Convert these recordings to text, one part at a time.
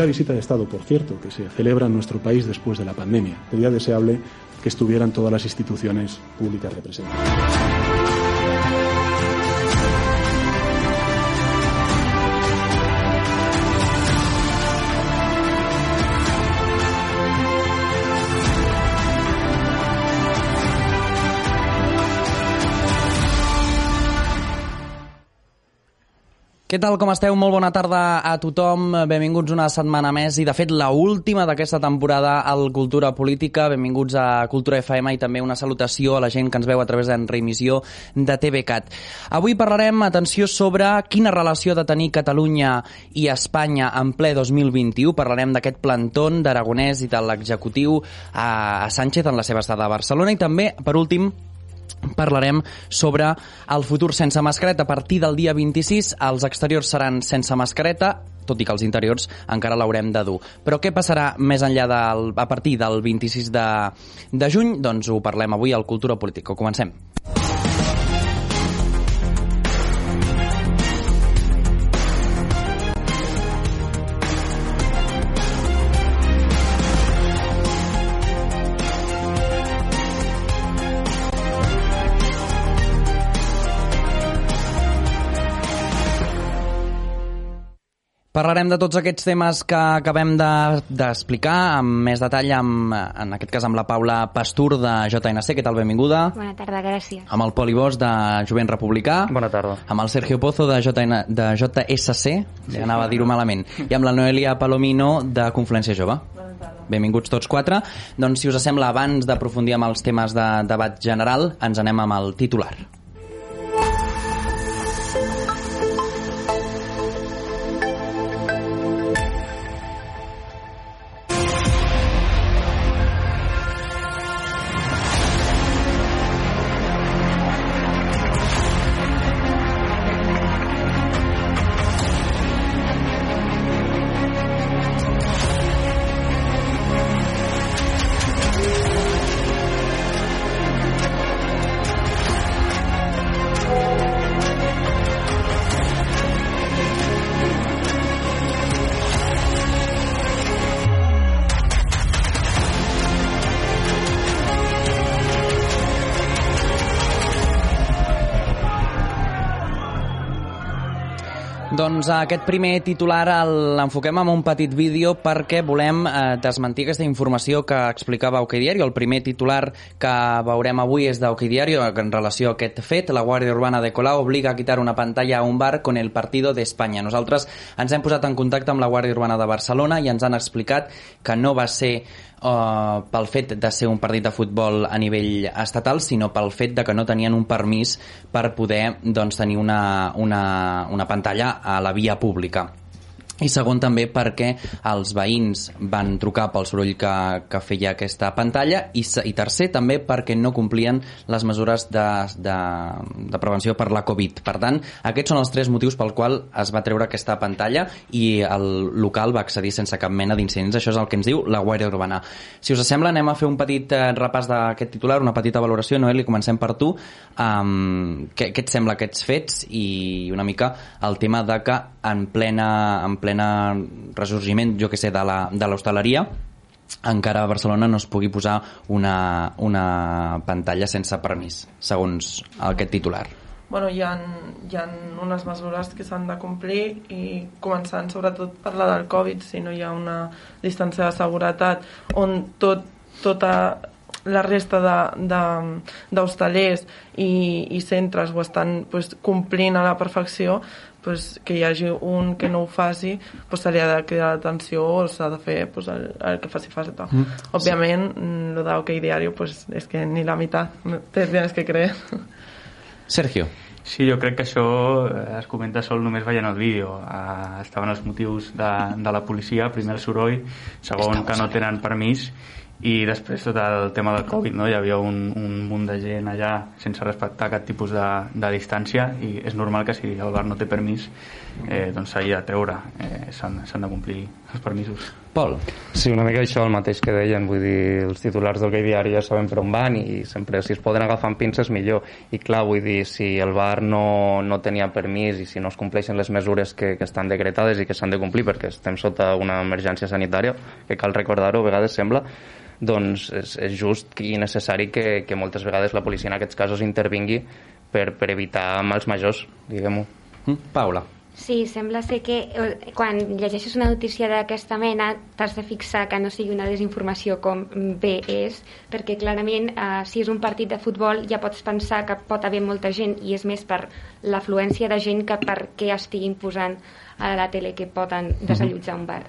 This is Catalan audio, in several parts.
primera visita de Estado, por cierto, que se celebra en nuestro país después de la pandemia. Sería deseable que estuvieran todas las instituciones públicas representadas. Què tal, com esteu? Molt bona tarda a tothom. Benvinguts una setmana més i, de fet, la última d'aquesta temporada al Cultura Política. Benvinguts a Cultura FM i també una salutació a la gent que ens veu a través d'en reemissió de TVCAT. Avui parlarem, atenció, sobre quina relació de tenir Catalunya i Espanya en ple 2021. Parlarem d'aquest plantón d'Aragonès i de l'executiu a Sánchez en la seva estada a Barcelona i també, per últim, parlarem sobre el futur sense mascareta. A partir del dia 26 els exteriors seran sense mascareta, tot i que els interiors encara l'haurem de dur. Però què passarà més enllà del, a partir del 26 de, de juny? Doncs ho parlem avui al Cultura Política. Comencem. Parlarem de tots aquests temes que acabem d'explicar de, amb més detall, amb, en aquest cas amb la Paula Pastur de JNC. Què tal? Benvinguda. Bona tarda, gràcies. Amb el Poli Bosch de Jovent Republicà. Bona tarda. Amb el Sergio Pozo de, JN, de JSC, sí, anava a dir-ho malament. I amb la Noelia Palomino de Confluència Jove. Bona tarda. Benvinguts tots quatre. Doncs, si us sembla, abans d'aprofundir amb els temes de debat general, ens anem amb el titular. Aquest primer titular l'enfoquem amb un petit vídeo perquè volem eh, desmentir aquesta informació que explicava OK Diario. El primer titular que veurem avui és d'OK Diario en relació a aquest fet. La Guàrdia Urbana de Colau obliga a quitar una pantalla a un bar con el Partido de España. Nosaltres ens hem posat en contacte amb la Guàrdia Urbana de Barcelona i ens han explicat que no va ser uh, pel fet de ser un partit de futbol a nivell estatal, sinó pel fet de que no tenien un permís per poder doncs, tenir una, una, una pantalla a la via pública i segon també perquè els veïns van trucar pel soroll que, que feia aquesta pantalla i, i tercer també perquè no complien les mesures de, de, de prevenció per la Covid. Per tant, aquests són els tres motius pel qual es va treure aquesta pantalla i el local va accedir sense cap mena d'incidents. Això és el que ens diu la Guàrdia Urbana. Si us sembla, anem a fer un petit eh, repàs d'aquest titular, una petita valoració. Noel, i comencem per tu. Um, què, què et sembla aquests fets i una mica el tema de que en plena, en plena plena ressorgiment, jo que sé, de l'hostaleria, encara a Barcelona no es pugui posar una, una pantalla sense permís, segons aquest titular. Bueno, hi ha, hi ha unes mesures que s'han de complir i començant sobretot per la del Covid, si no hi ha una distància de seguretat on tot, tota la resta d'hostalers i, i centres ho estan pues, complint a la perfecció, pues, que hi hagi un que no ho faci pues, se li ha de cridar l'atenció o s'ha de fer pues, el, el que faci falta mm. òbviament sí. lo de OK Diario pues, és que ni la meitat te tienes que creer Sergio Sí, jo crec que això eh, es comenta sol només veient el vídeo. Uh, estaven els motius de, de la policia, primer el soroll, segon que no tenen permís i després tot el tema del Covid, no? hi havia un, un munt de gent allà sense respectar cap tipus de, de distància i és normal que si el bar no té permís eh, doncs s'hagi de treure, eh, s'han de complir els permisos. Pol. Sí, una mica això el mateix que deien, vull dir, els titulars del gai diari ja saben per on van i sempre si es poden agafar amb pinces millor. I clar, vull dir, si el bar no, no tenia permís i si no es compleixen les mesures que, que estan decretades i que s'han de complir perquè estem sota una emergència sanitària, que cal recordar-ho, a vegades sembla, doncs és, és just i necessari que, que moltes vegades la policia en aquests casos intervingui per, per evitar mals majors, diguem-ho. Mm? Paula. Sí, sembla ser que eh, quan llegeixes una notícia d'aquesta mena t'has de fixar que no sigui una desinformació com bé és, perquè clarament eh, si és un partit de futbol ja pots pensar que pot haver molta gent i és més per l'afluència de gent que per què estigui posant a la tele que poden desallotjar un bar.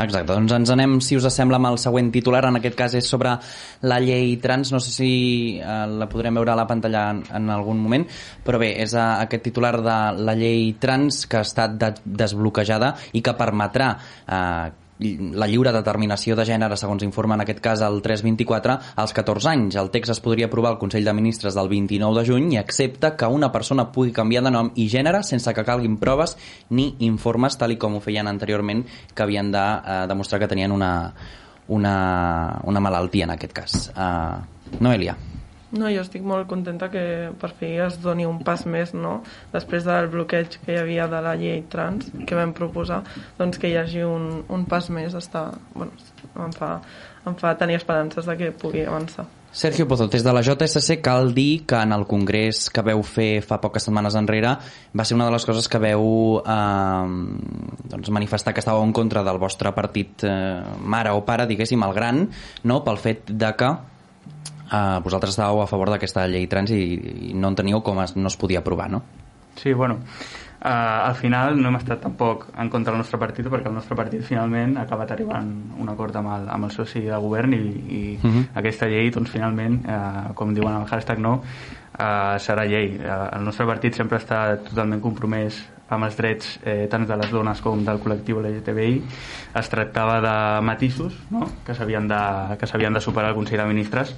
Exacte, doncs ens anem, si us sembla, amb el següent titular. En aquest cas és sobre la llei trans. No sé si eh, la podrem veure a la pantalla en, en algun moment, però bé, és a, eh, aquest titular de la llei trans que ha estat de, desbloquejada i que permetrà eh, la lliure determinació de gènere, segons informa en aquest cas el 324, als 14 anys. El text es podria aprovar al Consell de Ministres del 29 de juny i accepta que una persona pugui canviar de nom i gènere sense que calguin proves ni informes, tal i com ho feien anteriorment, que havien de eh, demostrar que tenien una, una, una malaltia en aquest cas. Uh, Noelia. No, jo estic molt contenta que per fi es doni un pas més, no? Després del bloqueig que hi havia de la llei trans que vam proposar, doncs que hi hagi un, un pas més està, bueno, em fa, em fa tenir esperances de que pugui avançar. Sergio Pozo, des de la JSC cal dir que en el congrés que veu fer fa poques setmanes enrere va ser una de les coses que veu eh, doncs manifestar que estàveu en contra del vostre partit eh, mare o pare, diguéssim, el gran, no? pel fet de que eh, vosaltres estàveu a favor d'aquesta llei trans i, i no enteníeu com es, no es podia aprovar, no? Sí, bueno, uh, al final no hem estat tampoc en contra del nostre partit perquè el nostre partit finalment ha acabat arribant un acord amb el, amb el soci de govern i, i uh mhm. -huh. aquesta llei, doncs finalment, uh, com diuen el hashtag no, uh, serà llei. Uh, el nostre partit sempre està totalment compromès amb els drets eh, tant de les dones com del col·lectiu LGTBI es tractava de matisos no? que s'havien de, que de superar al Consell de Ministres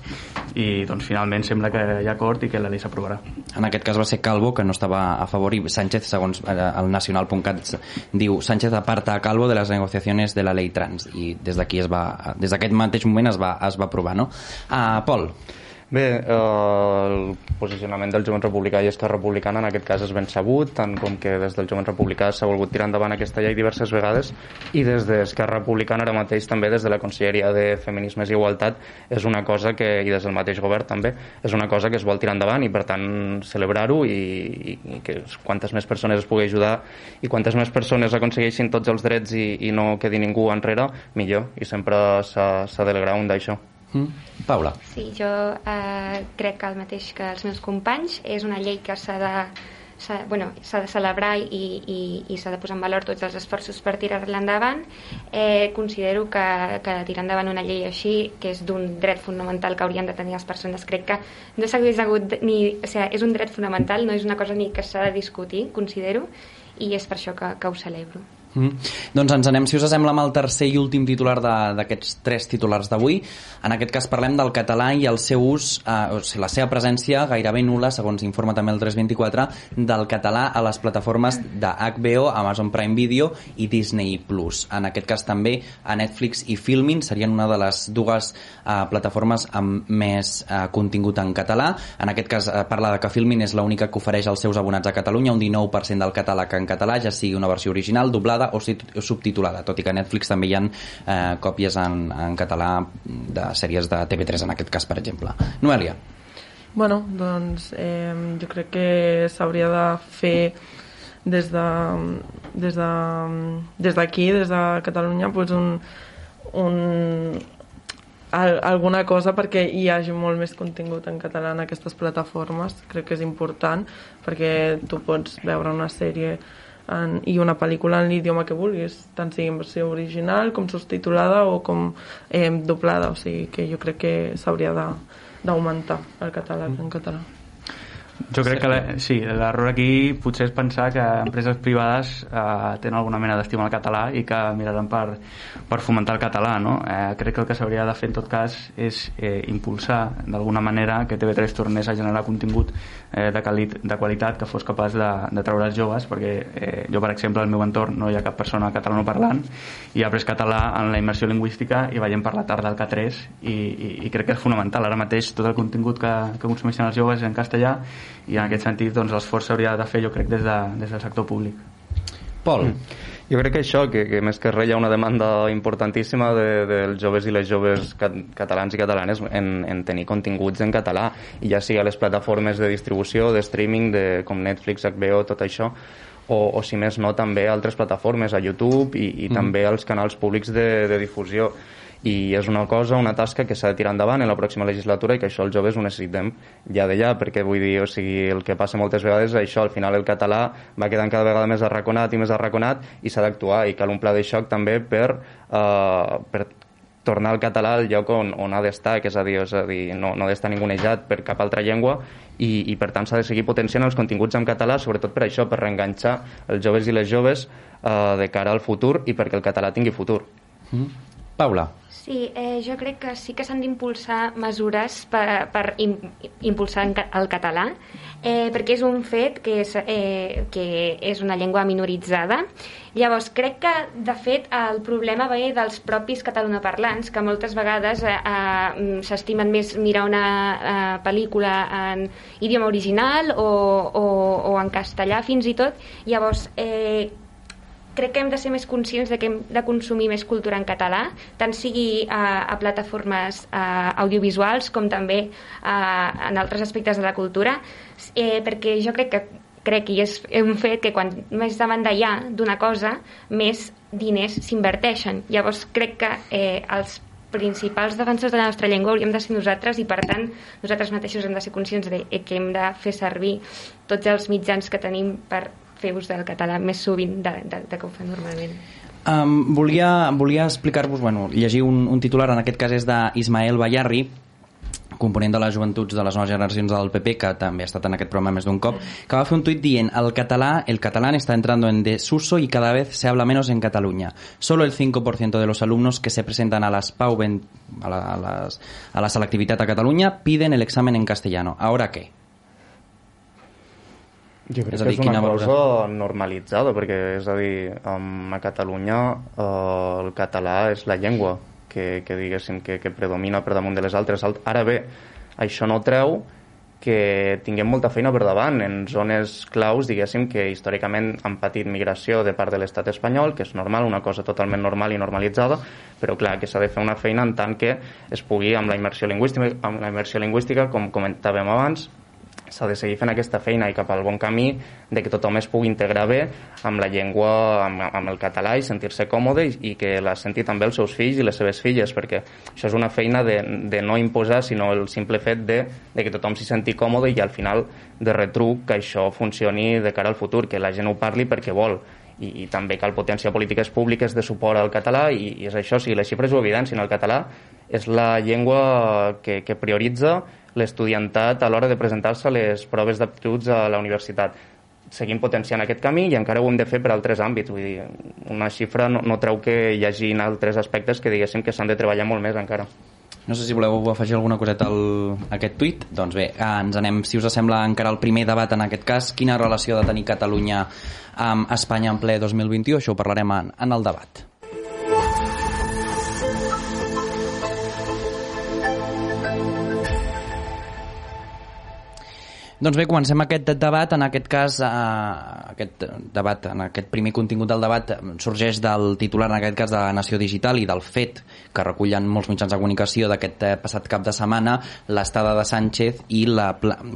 i doncs finalment sembla que hi ha acord i que la llei s'aprovarà. En aquest cas va ser Calvo que no estava a favor i Sánchez, segons eh, el nacional.cat diu Sánchez aparta a Calvo de les negociacions de la llei trans i des d'aquí es va, des d'aquest mateix moment es va, es va aprovar, no? Uh, Pol, Bé, eh, el posicionament del Jovent Republicà i Esquerra Republicana en aquest cas és ben sabut, tant com que des del Jovent Republicà s'ha volgut tirar endavant aquesta llei diverses vegades i des d'Esquerra Republicana ara mateix també des de la Conselleria de Feminismes i Igualtat és una cosa que, i des del mateix govern també, és una cosa que es vol tirar endavant i per tant celebrar-ho i, i, i que quantes més persones es pugui ajudar i quantes més persones aconsegueixin tots els drets i, i no quedi ningú enrere, millor i sempre s'ha d'alegrar un d'això. Mm. Paula. Sí, jo eh, crec que el mateix que els meus companys. És una llei que s'ha de s'ha bueno, de celebrar i, i, i s'ha de posar en valor tots els esforços per tirar-la endavant. Eh, considero que, que tirar endavant una llei així, que és d'un dret fonamental que haurien de tenir les persones, crec que no s'hagués hagut ni... O sigui, és un dret fonamental, no és una cosa ni que s'ha de discutir, considero, i és per això que, que ho celebro. Mm. Doncs ens anem, si us sembla, amb el tercer i últim titular d'aquests tres titulars d'avui. En aquest cas parlem del català i el seu ús, eh, o sigui, la seva presència gairebé nula, segons informa també el 324, del català a les plataformes de HBO, Amazon Prime Video i Disney+. Plus. En aquest cas també a Netflix i Filmin serien una de les dues eh, plataformes amb més eh, contingut en català. En aquest cas eh, parla de que Filmin és l'única que ofereix als seus abonats a Catalunya un 19% del català que en català, ja sigui una versió original, doblada doblada o subtitulada, tot i que a Netflix també hi ha eh, còpies en, en català de sèries de TV3 en aquest cas, per exemple. Noelia. Bueno, doncs eh, jo crec que s'hauria de fer des de des de des des de Catalunya, pues un, un, al, alguna cosa perquè hi hagi molt més contingut en català en aquestes plataformes. Crec que és important perquè tu pots veure una sèrie en, i una pel·lícula en l'idioma que vulguis, tant sigui en versió original com subtitulada o com eh, doblada, o sigui que jo crec que s'hauria d'augmentar el català en català. Jo crec que la, sí, l'error aquí potser és pensar que empreses privades eh, tenen alguna mena d'estima al català i que miraran per, per fomentar el català. No? Eh, crec que el que s'hauria de fer en tot cas és eh, impulsar d'alguna manera que TV3 tornés a generar contingut eh, de, calit, de qualitat que fos capaç de, de treure els joves perquè eh, jo per exemple al meu entorn no hi ha cap persona catalanoparlant i ha après català en la immersió lingüística i veiem per la tarda al K3 i, i, i crec que és fonamental ara mateix tot el contingut que, que consumeixen els joves en castellà i en aquest sentit doncs, l'esforç s'hauria de fer jo crec des, de, des del sector públic Pol, mm. Jo crec que això, que, que més que res hi ha una demanda importantíssima de, dels joves i les joves cat, catalans i catalanes en, en tenir continguts en català, i ja sigui a les plataformes de distribució, de streaming, de, com Netflix, HBO, tot això, o, o si més no també altres plataformes, a YouTube i, i mm. també als canals públics de, de difusió i és una cosa, una tasca que s'ha de tirar endavant en la pròxima legislatura i que això els joves ho necessitem ja de ja, perquè vull dir, o sigui, el que passa moltes vegades és això, al final el català va quedant cada vegada més arraconat i més arraconat i s'ha d'actuar i cal un pla de xoc també per, uh, per tornar el català al lloc on, on ha d'estar, que és a dir, és a dir no, no ha d'estar ningunejat per cap altra llengua i, i per tant s'ha de seguir potenciant els continguts en català, sobretot per això, per reenganxar els joves i les joves uh, de cara al futur i perquè el català tingui futur. Mm. Paula. Sí, eh, jo crec que sí que s'han d'impulsar mesures per, per im, impulsar el català, eh, perquè és un fet que és, eh, que és una llengua minoritzada. Llavors, crec que, de fet, el problema ve dels propis catalanoparlants, que moltes vegades eh, eh, s'estimen més mirar una eh, pel·lícula en idioma original o, o, o en castellà, fins i tot. Llavors, eh, crec que hem de ser més conscients de que hem de consumir més cultura en català, tant sigui a, a plataformes a, audiovisuals com també a, en altres aspectes de la cultura, eh, perquè jo crec que crec i és un fet que quan més demanda hi ha d'una cosa, més diners s'inverteixen. Llavors crec que eh, els principals defensors de la nostra llengua hauríem de ser nosaltres i per tant nosaltres mateixos hem de ser conscients de que hem de fer servir tots els mitjans que tenim per fer ús del català més sovint de, de, de que ho fa normalment. Um, volia, volia explicar-vos, bueno, llegir un, un titular, en aquest cas és d'Ismael Bayarri, component de les joventuts de les noves generacions del PP, que també ha estat en aquest programa més d'un cop, que va fer un tuit dient el català, el catalán está entrando en desuso y cada vez se habla menos en Cataluña. Solo el 5% de los alumnos que se presentan a las PAU a la, a, las, a la selectivitat a Catalunya piden el examen en castellano. ¿Ahora qué? Jo crec és dir, que és una cosa valora? normalitzada, perquè és a dir, a Catalunya uh, el català és la llengua que, que diguéssim que, que predomina per damunt de les altres. Ara bé, això no treu que tinguem molta feina per davant en zones claus, diguéssim, que històricament han patit migració de part de l'estat espanyol, que és normal, una cosa totalment normal i normalitzada, però clar, que s'ha de fer una feina en tant que es pugui amb la immersió lingüística, amb la immersió lingüística com comentàvem abans, s'ha de seguir fent aquesta feina i cap al bon camí de que tothom es pugui integrar bé amb la llengua, amb, amb el català i sentir-se còmode i, i que la senti també els seus fills i les seves filles, perquè això és una feina de, de no imposar, sinó el simple fet de, de que tothom s'hi senti còmode i al final de retruc que això funcioni de cara al futur, que la gent ho parli perquè vol. I, i també cal potenciar polítiques públiques de suport al català i, i és això, si les xifres ho evidencien, el català és la llengua que, que prioritza l'estudiantat a l'hora de presentar-se a les proves d'aptituds a la universitat. Seguim potenciant aquest camí i encara ho hem de fer per altres àmbits. Vull dir, una xifra no, no treu que hi hagi altres aspectes que diguéssim que s'han de treballar molt més encara. No sé si voleu afegir alguna coseta al, a aquest tuit. Doncs bé, ens anem, si us sembla, encara el primer debat en aquest cas. Quina relació ha de tenir Catalunya amb Espanya en ple 2021? Això ho parlarem en, en el debat. Doncs bé, comencem aquest debat. En aquest cas, eh, aquest debat, en aquest primer contingut del debat sorgeix del titular, en aquest cas, de la Nació Digital i del fet que recullen molts mitjans de comunicació d'aquest eh, passat cap de setmana l'estada de Sánchez i la,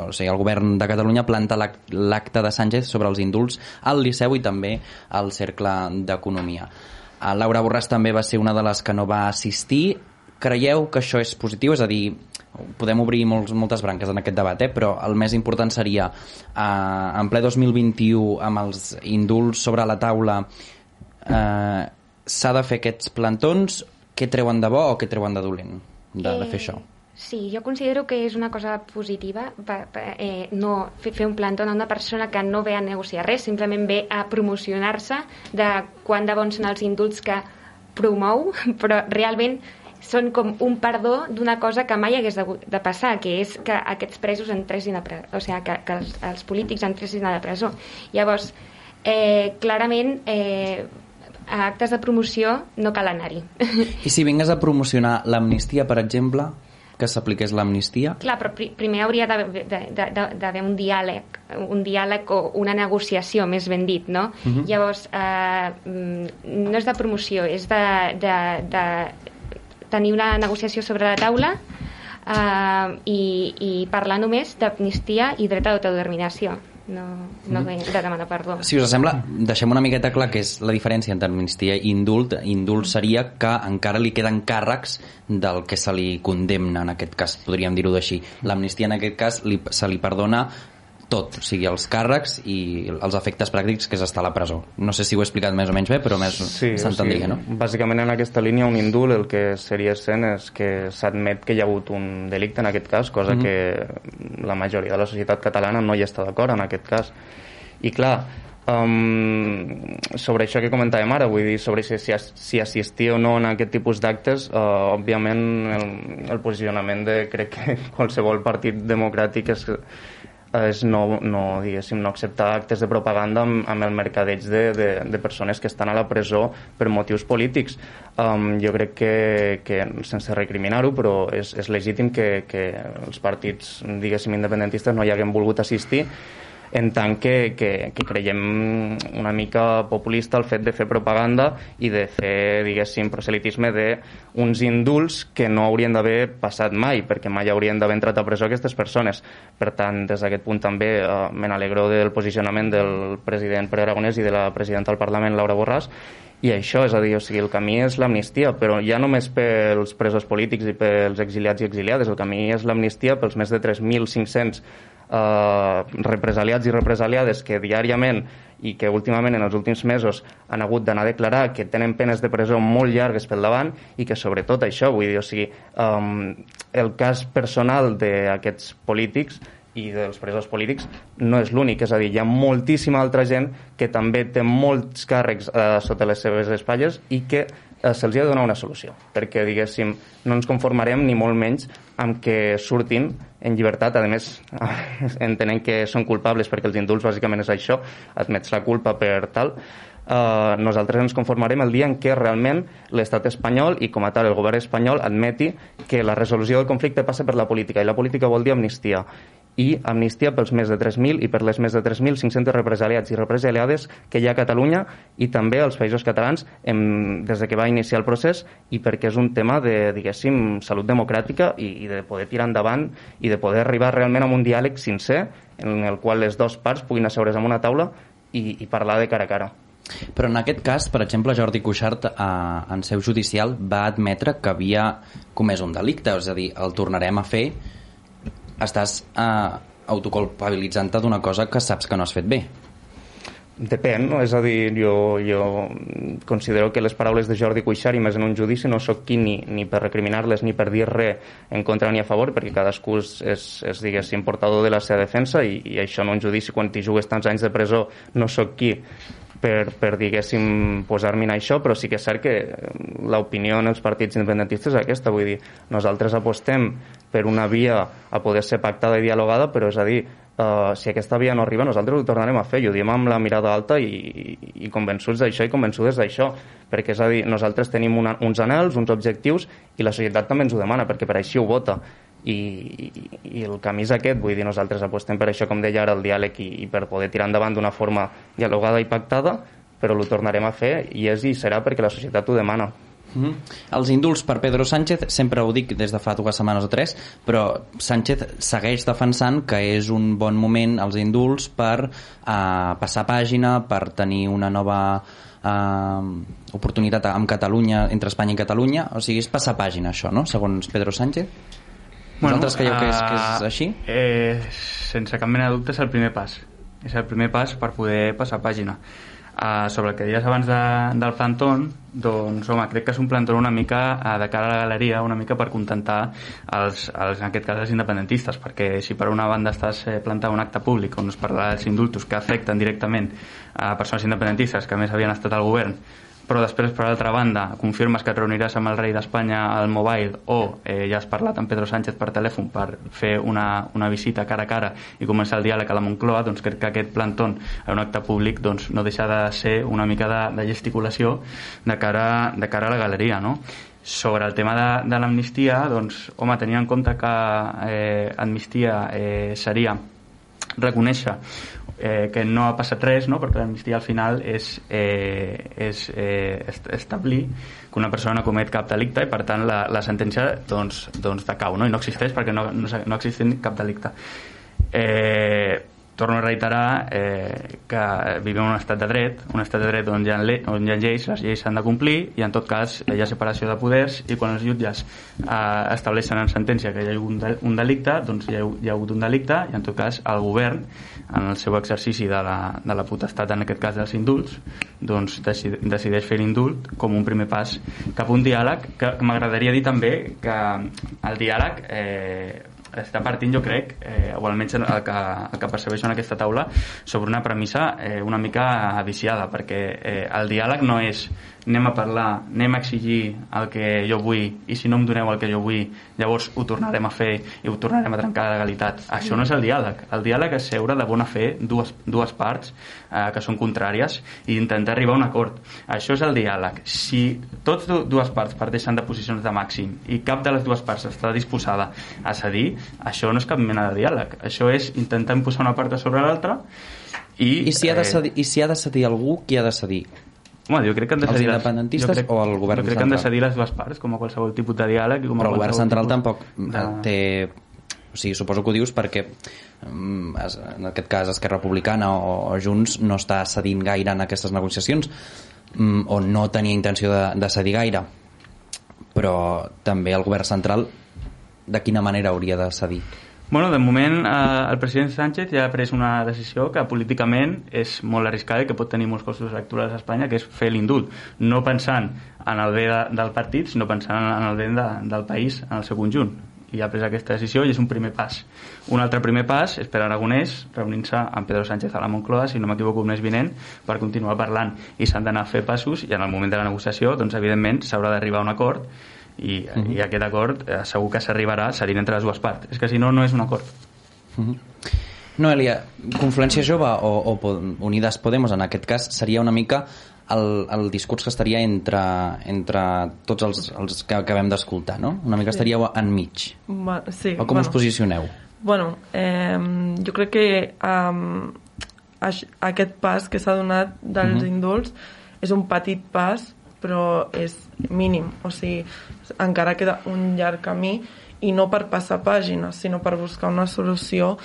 o sigui, el govern de Catalunya planta l'acte de Sánchez sobre els indults al Liceu i també al Cercle d'Economia. Eh, Laura Borràs també va ser una de les que no va assistir. Creieu que això és positiu? És a dir, podem obrir molts, moltes branques en aquest debat, eh? però el més important seria eh, en ple 2021 amb els indults sobre la taula eh, s'ha de fer aquests plantons què treuen de bo o què treuen de dolent de, eh, de fer això? Sí, jo considero que és una cosa positiva pa, pa, eh, no fer, fer un plantó a una persona que no ve a negociar res, simplement ve a promocionar-se de quan de bons són els indults que promou, però realment són com un perdó d'una cosa que mai hagués de, de passar, que és que aquests presos entressin a presó, o sigui, que, que els, els polítics entressin a la presó. Llavors, eh, clarament, eh, a actes de promoció no cal anar-hi. I si vingués a promocionar l'amnistia, per exemple, que s'apliqués l'amnistia? Clar, però pri primer hauria d'haver un diàleg, un diàleg o una negociació, més ben dit, no? Uh -huh. Llavors, eh, mm, no és de promoció, és de, de, de tenir una negociació sobre la taula eh, i, i parlar només d'amnistia i dret a l'autodeterminació no, no mm. de demanar perdó. Si us sembla, deixem una miqueta clar que és la diferència entre amnistia i indult. Indult seria que encara li queden càrrecs del que se li condemna, en aquest cas, podríem dir-ho d'així. L'amnistia, en aquest cas, li, se li perdona tot, o sigui, els càrrecs i els efectes pràctics que és estar a la presó. No sé si ho he explicat més o menys bé, però més sí, s'entendria, o sigui, no? Bàsicament en aquesta línia un indult el que seria sent és que s'admet que hi ha hagut un delicte en aquest cas, cosa mm -hmm. que la majoria de la societat catalana no hi està d'acord en aquest cas. I clar, Um, sobre això que comentàvem ara, vull dir, sobre si, si, si assistir o no en aquest tipus d'actes, uh, òbviament el, el posicionament de, crec que qualsevol partit democràtic és, és no, no, no acceptar actes de propaganda amb, amb el mercadeig de, de, de persones que estan a la presó per motius polítics. Um, jo crec que, que sense recriminar-ho, però és, és legítim que, que els partits, diguéssim, independentistes no hi haguem volgut assistir en tant que, que, que creiem una mica populista el fet de fer propaganda i de fer, diguéssim, proselitisme d'uns indults que no haurien d'haver passat mai, perquè mai haurien d'haver entrat a presó aquestes persones. Per tant, des d'aquest punt també eh, me n'alegro del posicionament del president Pere Aragonès i de la presidenta del Parlament, Laura Borràs, i això, és a dir, o sigui, el camí és l'amnistia, però ja només pels presos polítics i pels exiliats i exiliades, el camí és l'amnistia pels més de 3.500 eh, represaliats i represaliades que diàriament i que últimament en els últims mesos han hagut d'anar a declarar que tenen penes de presó molt llargues pel davant i que sobretot això, vull dir, o sigui, um, el cas personal d'aquests polítics i dels presos polítics no és l'únic, és a dir, hi ha moltíssima altra gent que també té molts càrrecs eh, sota les seves espatlles i que se'ls ha de donar una solució, perquè, diguéssim, no ens conformarem ni molt menys amb que surtin en llibertat, a més, entenent que són culpables perquè els indults bàsicament és això, admets la culpa per tal, eh, nosaltres ens conformarem el dia en què realment l'estat espanyol i com a tal el govern espanyol admeti que la resolució del conflicte passa per la política i la política vol dir amnistia i amnistia pels més de 3.000 i per les més de 3.500 represaliats i represaliades que hi ha a Catalunya i també als països catalans em, des de que va iniciar el procés i perquè és un tema de, diguéssim, salut democràtica i, i de poder tirar endavant i de poder arribar realment a un diàleg sincer en el qual les dues parts puguin asseure's en una taula i, i parlar de cara a cara. Però en aquest cas, per exemple, Jordi Cuixart eh, en seu judicial va admetre que havia comès un delicte, és a dir, el tornarem a fer estàs eh, autoculpabilitzant-te d'una cosa que saps que no has fet bé. Depèn, és a dir, jo, jo considero que les paraules de Jordi Cuixart i més en un judici no sóc qui ni, ni per recriminar-les ni per dir res en contra ni a favor perquè cadascú és, és, és diguéssim, portador de la seva defensa i, i això en un judici quan t'hi jugues tants anys de presó no sóc qui per, per diguéssim, posar-me en això, però sí que és cert que l'opinió en els partits independentistes és aquesta, vull dir, nosaltres apostem per una via a poder ser pactada i dialogada, però és a dir, uh, si aquesta via no arriba, nosaltres ho tornarem a fer, i ho diem amb la mirada alta i, i, i convençuts d'això i convençudes d'això, perquè és a dir, nosaltres tenim una, uns anels, uns objectius, i la societat també ens ho demana, perquè per així ho vota i, i, i el camí és aquest, vull dir, nosaltres apostem per això, com deia ara, el diàleg i, i per poder tirar endavant d'una forma dialogada i pactada, però ho tornarem a fer i és i serà perquè la societat ho demana. Mm -hmm. Els indults per Pedro Sánchez, sempre ho dic des de fa dues setmanes o tres, però Sánchez segueix defensant que és un bon moment els indults per uh, passar pàgina, per tenir una nova uh, oportunitat amb Catalunya, entre Espanya i Catalunya, o sigui, és passar pàgina això, no?, segons Pedro Sánchez. Vosaltres bueno, creieu que és, que és eh, així? Eh, sense cap mena de dubte és el primer pas. És el primer pas per poder passar pàgina. Uh, sobre el que deies abans de, del plantón, doncs, home, crec que és un plantó una mica uh, de cara a la galeria, una mica per contentar els, els, en aquest cas els independentistes, perquè si per una banda estàs eh, plantant un acte públic on es parla dels indultos que afecten directament a persones independentistes que a més havien estat al govern però després, per altra banda, confirmes que et reuniràs amb el rei d'Espanya al mobile o eh, ja has parlat amb Pedro Sánchez per telèfon per fer una, una visita cara a cara i començar el diàleg a la Moncloa, doncs crec que aquest plantón en un acte públic doncs, no deixa de ser una mica de, de gesticulació de cara, de cara a la galeria, no? Sobre el tema de, de l'amnistia, doncs, home, tenia en compte que eh, amnistia eh, seria reconèixer eh, que no ha passat res, no? perquè l'amnistia al final és, eh, és eh, establir que una persona no comet cap delicte i per tant la, la sentència doncs, doncs decau no? i no existeix perquè no, no, no existeix cap delicte. Eh, torno a reiterar eh, que vivim en un estat de dret, un estat de dret on hi ha, on hi ha lleis, les lleis s'han de complir i en tot cas hi ha separació de poders i quan els jutges eh, estableixen en sentència que hi ha un, de un delicte, doncs hi ha, hi ha hagut un delicte i en tot cas el govern en el seu exercici de la, de la potestat, en aquest cas dels indults, doncs decid, decideix fer l'indult com un primer pas cap a un diàleg que m'agradaria dir també que el diàleg eh, està partint, jo crec, eh, o almenys el que, el que percebeixo en aquesta taula, sobre una premissa eh, una mica viciada, perquè eh, el diàleg no és anem a parlar, anem a exigir el que jo vull i si no em doneu el que jo vull llavors ho tornarem a fer i ho tornarem a trencar la legalitat. Això no és el diàleg. El diàleg és seure de bona fe dues, dues parts eh, que són contràries i intentar arribar a un acord. Això és el diàleg. Si tots dues parts parteixen de posicions de màxim i cap de les dues parts està disposada a cedir, això no és cap mena de diàleg. Això és intentar posar una part sobre l'altra i, I, si ha de eh, cedir, I si ha de cedir algú, qui ha de cedir? Home, jo crec que han de cedir els independentistes crec, o el govern jo crec central? que han de cedir les dues parts, com a qualsevol tipus de diàleg. I com a Però el govern central tampoc de... té... O sigui, suposo que ho dius perquè mm, en aquest cas Esquerra Republicana o, o Junts no està cedint gaire en aquestes negociacions mm, o no tenia intenció de, de cedir gaire però també el govern central de quina manera hauria de cedir? Bueno, de moment eh, el president Sánchez ja ha pres una decisió que políticament és molt arriscada i que pot tenir molts costos electorals a Espanya, que és fer l'indult, no pensant en el bé de, del partit, sinó pensant en el bé de, del país en el seu conjunt. I ha pres aquesta decisió i és un primer pas. Un altre primer pas és per Aragonès reunint-se amb Pedro Sánchez a la Moncloa, si no m'equivoco, un mes vinent, per continuar parlant. I s'han d'anar a fer passos i en el moment de la negociació, doncs, evidentment, s'haurà d'arribar a un acord i, uh -huh. i aquest acord eh, segur que s'arribarà serint entre les dues parts és que si no, no és un acord uh -huh. Noelia, Confluència Jove o, o Unides Podemos en aquest cas seria una mica el, el discurs que estaria entre, entre tots els, els que acabem d'escoltar, no? Una mica sí. estaríeu enmig. Bueno, sí, o com bueno. us posicioneu? Bueno, eh, jo crec que um, aquest pas que s'ha donat dels uh -huh. indults és un petit pas però és mínim, o sigui, encara queda un llarg camí i no per passar pàgines, sinó per buscar una solució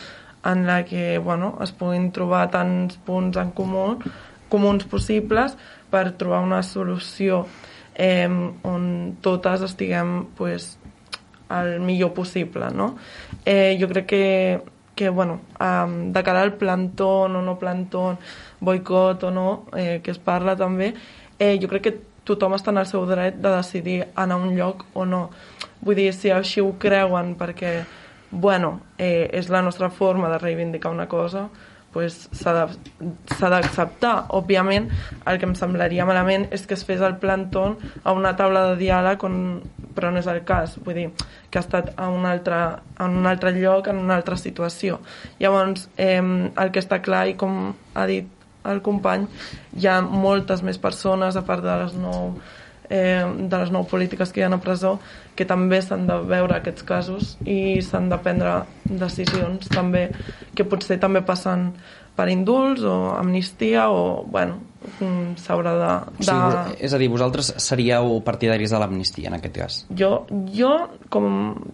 en la que bueno, es puguin trobar tants punts en comú comuns possibles per trobar una solució eh, on totes estiguem pues, el millor possible no? eh, jo crec que, que bueno, um, de cara al plantón o no plantón boicot o no, eh, que es parla també eh, jo crec que tothom està en el seu dret de decidir anar a un lloc o no. Vull dir, si així ho creuen perquè, bueno, eh, és la nostra forma de reivindicar una cosa, pues, s'ha d'acceptar. Òbviament, el que em semblaria malament és que es fes el plantón a una taula de diàleg on, però no és el cas, vull dir, que ha estat a un altre, en un altre lloc, en una altra situació. Llavors, eh, el que està clar, i com ha dit el company, hi ha moltes més persones, a part de les nou, eh, de les nou polítiques que hi ha a presó, que també s'han de veure aquests casos i s'han de prendre decisions també que potser també passen per indults o amnistia o, bueno, s'haurà de, de... Sí, és a dir, vosaltres seríeu partidaris de l'amnistia en aquest cas? Jo, jo, com,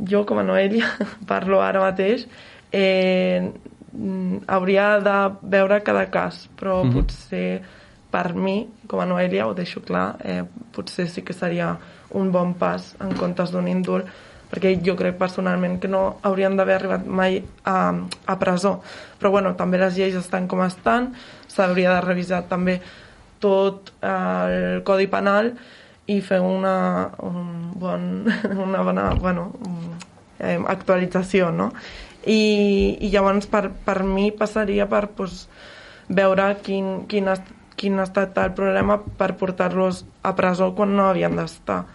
jo com a Noelia parlo ara mateix eh, hauria de veure cada cas, però mm -hmm. potser per mi, com a Noelia, ho deixo clar, eh, potser sí que seria un bon pas en comptes d'un indult, perquè jo crec personalment que no haurien d'haver arribat mai a, a presó. Però bueno, també les lleis estan com estan, s'hauria de revisar també tot el Codi Penal i fer una, un bon, una bona bueno, eh, actualització, no? I, i llavors per, per mi passaria per pues, veure quin, quin, ha, quin ha estat el problema per portar-los a presó quan no havien d'estar.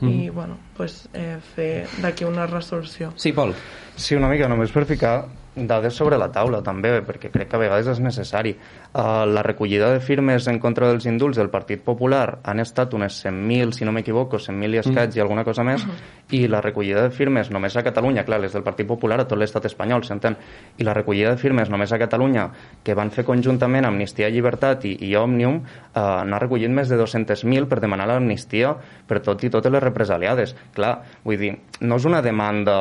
Mm. I, bueno, pues, eh, fer d'aquí una resolució. Sí, Pol. Sí, una mica, només per ficar dades sobre la taula també, perquè crec que a vegades és necessari. Uh, la recollida de firmes en contra dels indults del Partit Popular han estat unes 100.000, si no m'equivoco, 100.000 i escaig mm. i alguna cosa més, i la recollida de firmes només a Catalunya, clar, les del Partit Popular a tot l'estat espanyol, s'entén, i la recollida de firmes només a Catalunya, que van fer conjuntament Amnistia i Llibertat i, i Òmnium, uh, n'ha recollit més de 200.000 per demanar l'amnistia per tot i totes les represaliades. Clar, vull dir, no és una demanda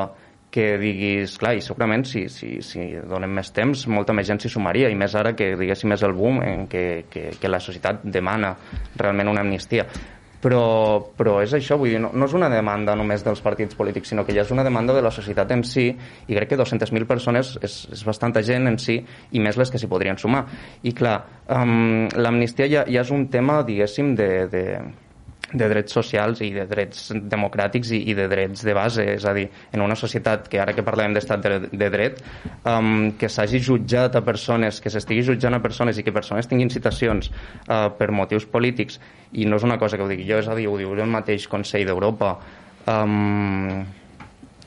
que diguis, clar, i segurament si, si, si donem més temps, molta més gent s'hi sumaria, i més ara que diguéssim és el boom en què, que, que la societat demana realment una amnistia. Però, però és això, vull dir, no, no és una demanda només dels partits polítics, sinó que ja és una demanda de la societat en si, i crec que 200.000 persones és, és bastanta gent en si, i més les que s'hi podrien sumar. I clar, um, l'amnistia ja, ja és un tema, diguéssim, de, de, de drets socials i de drets democràtics i, i de drets de base, és a dir, en una societat que ara que parlem d'estat de, de dret, um, que s'hagi jutjat a persones, que s'estigui jutjant a persones i que persones tinguin citacions uh, per motius polítics, i no és una cosa que ho dic jo, és a dir, ho diu el mateix Consell d'Europa, um,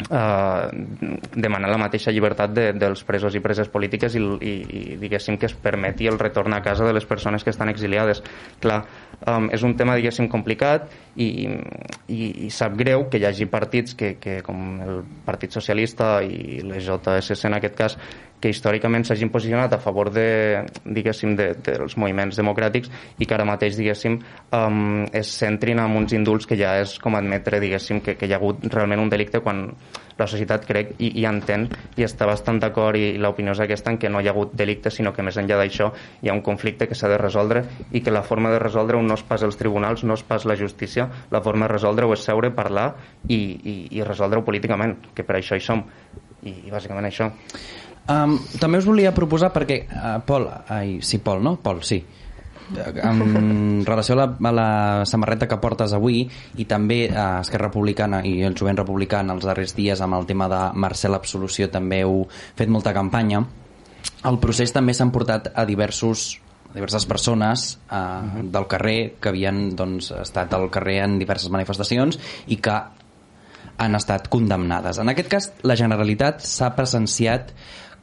eh, demanar la mateixa llibertat de, dels presos i preses polítiques i, i, i diguéssim que es permeti el retorn a casa de les persones que estan exiliades. Clar, um, és un tema, diguéssim, complicat i, i, i sap greu que hi hagi partits que, que com el Partit Socialista i les JSC en aquest cas, que històricament s'hagin posicionat a favor de, diguéssim, de, dels moviments democràtics i que ara mateix, diguéssim, um, es centrin en uns indults que ja és com admetre, diguéssim, que, que hi ha hagut realment un delicte quan la societat crec i, i entén i està bastant d'acord i, i l'opinió és aquesta en que no hi ha hagut delicte sinó que més enllà d'això hi ha un conflicte que s'ha de resoldre i que la forma de resoldre no és pas els tribunals, no és pas la justícia. La forma de resoldre-ho és seure, parlar i, i, i resoldre-ho políticament que per això hi som. I, i bàsicament això Um, també us volia proposar perquè, uh, Pol, ai, sí, Pol, no? Pol, sí. En relació a la, a la samarreta que portes avui i també a Esquerra Republicana i el jovent republicà en els darrers dies amb el tema de Marcel Absolució també heu fet molta campanya el procés també s'han portat a diversos diverses persones eh, uh -huh. del carrer que havien doncs, estat al carrer en diverses manifestacions i que han estat condemnades. En aquest cas, la Generalitat s'ha presenciat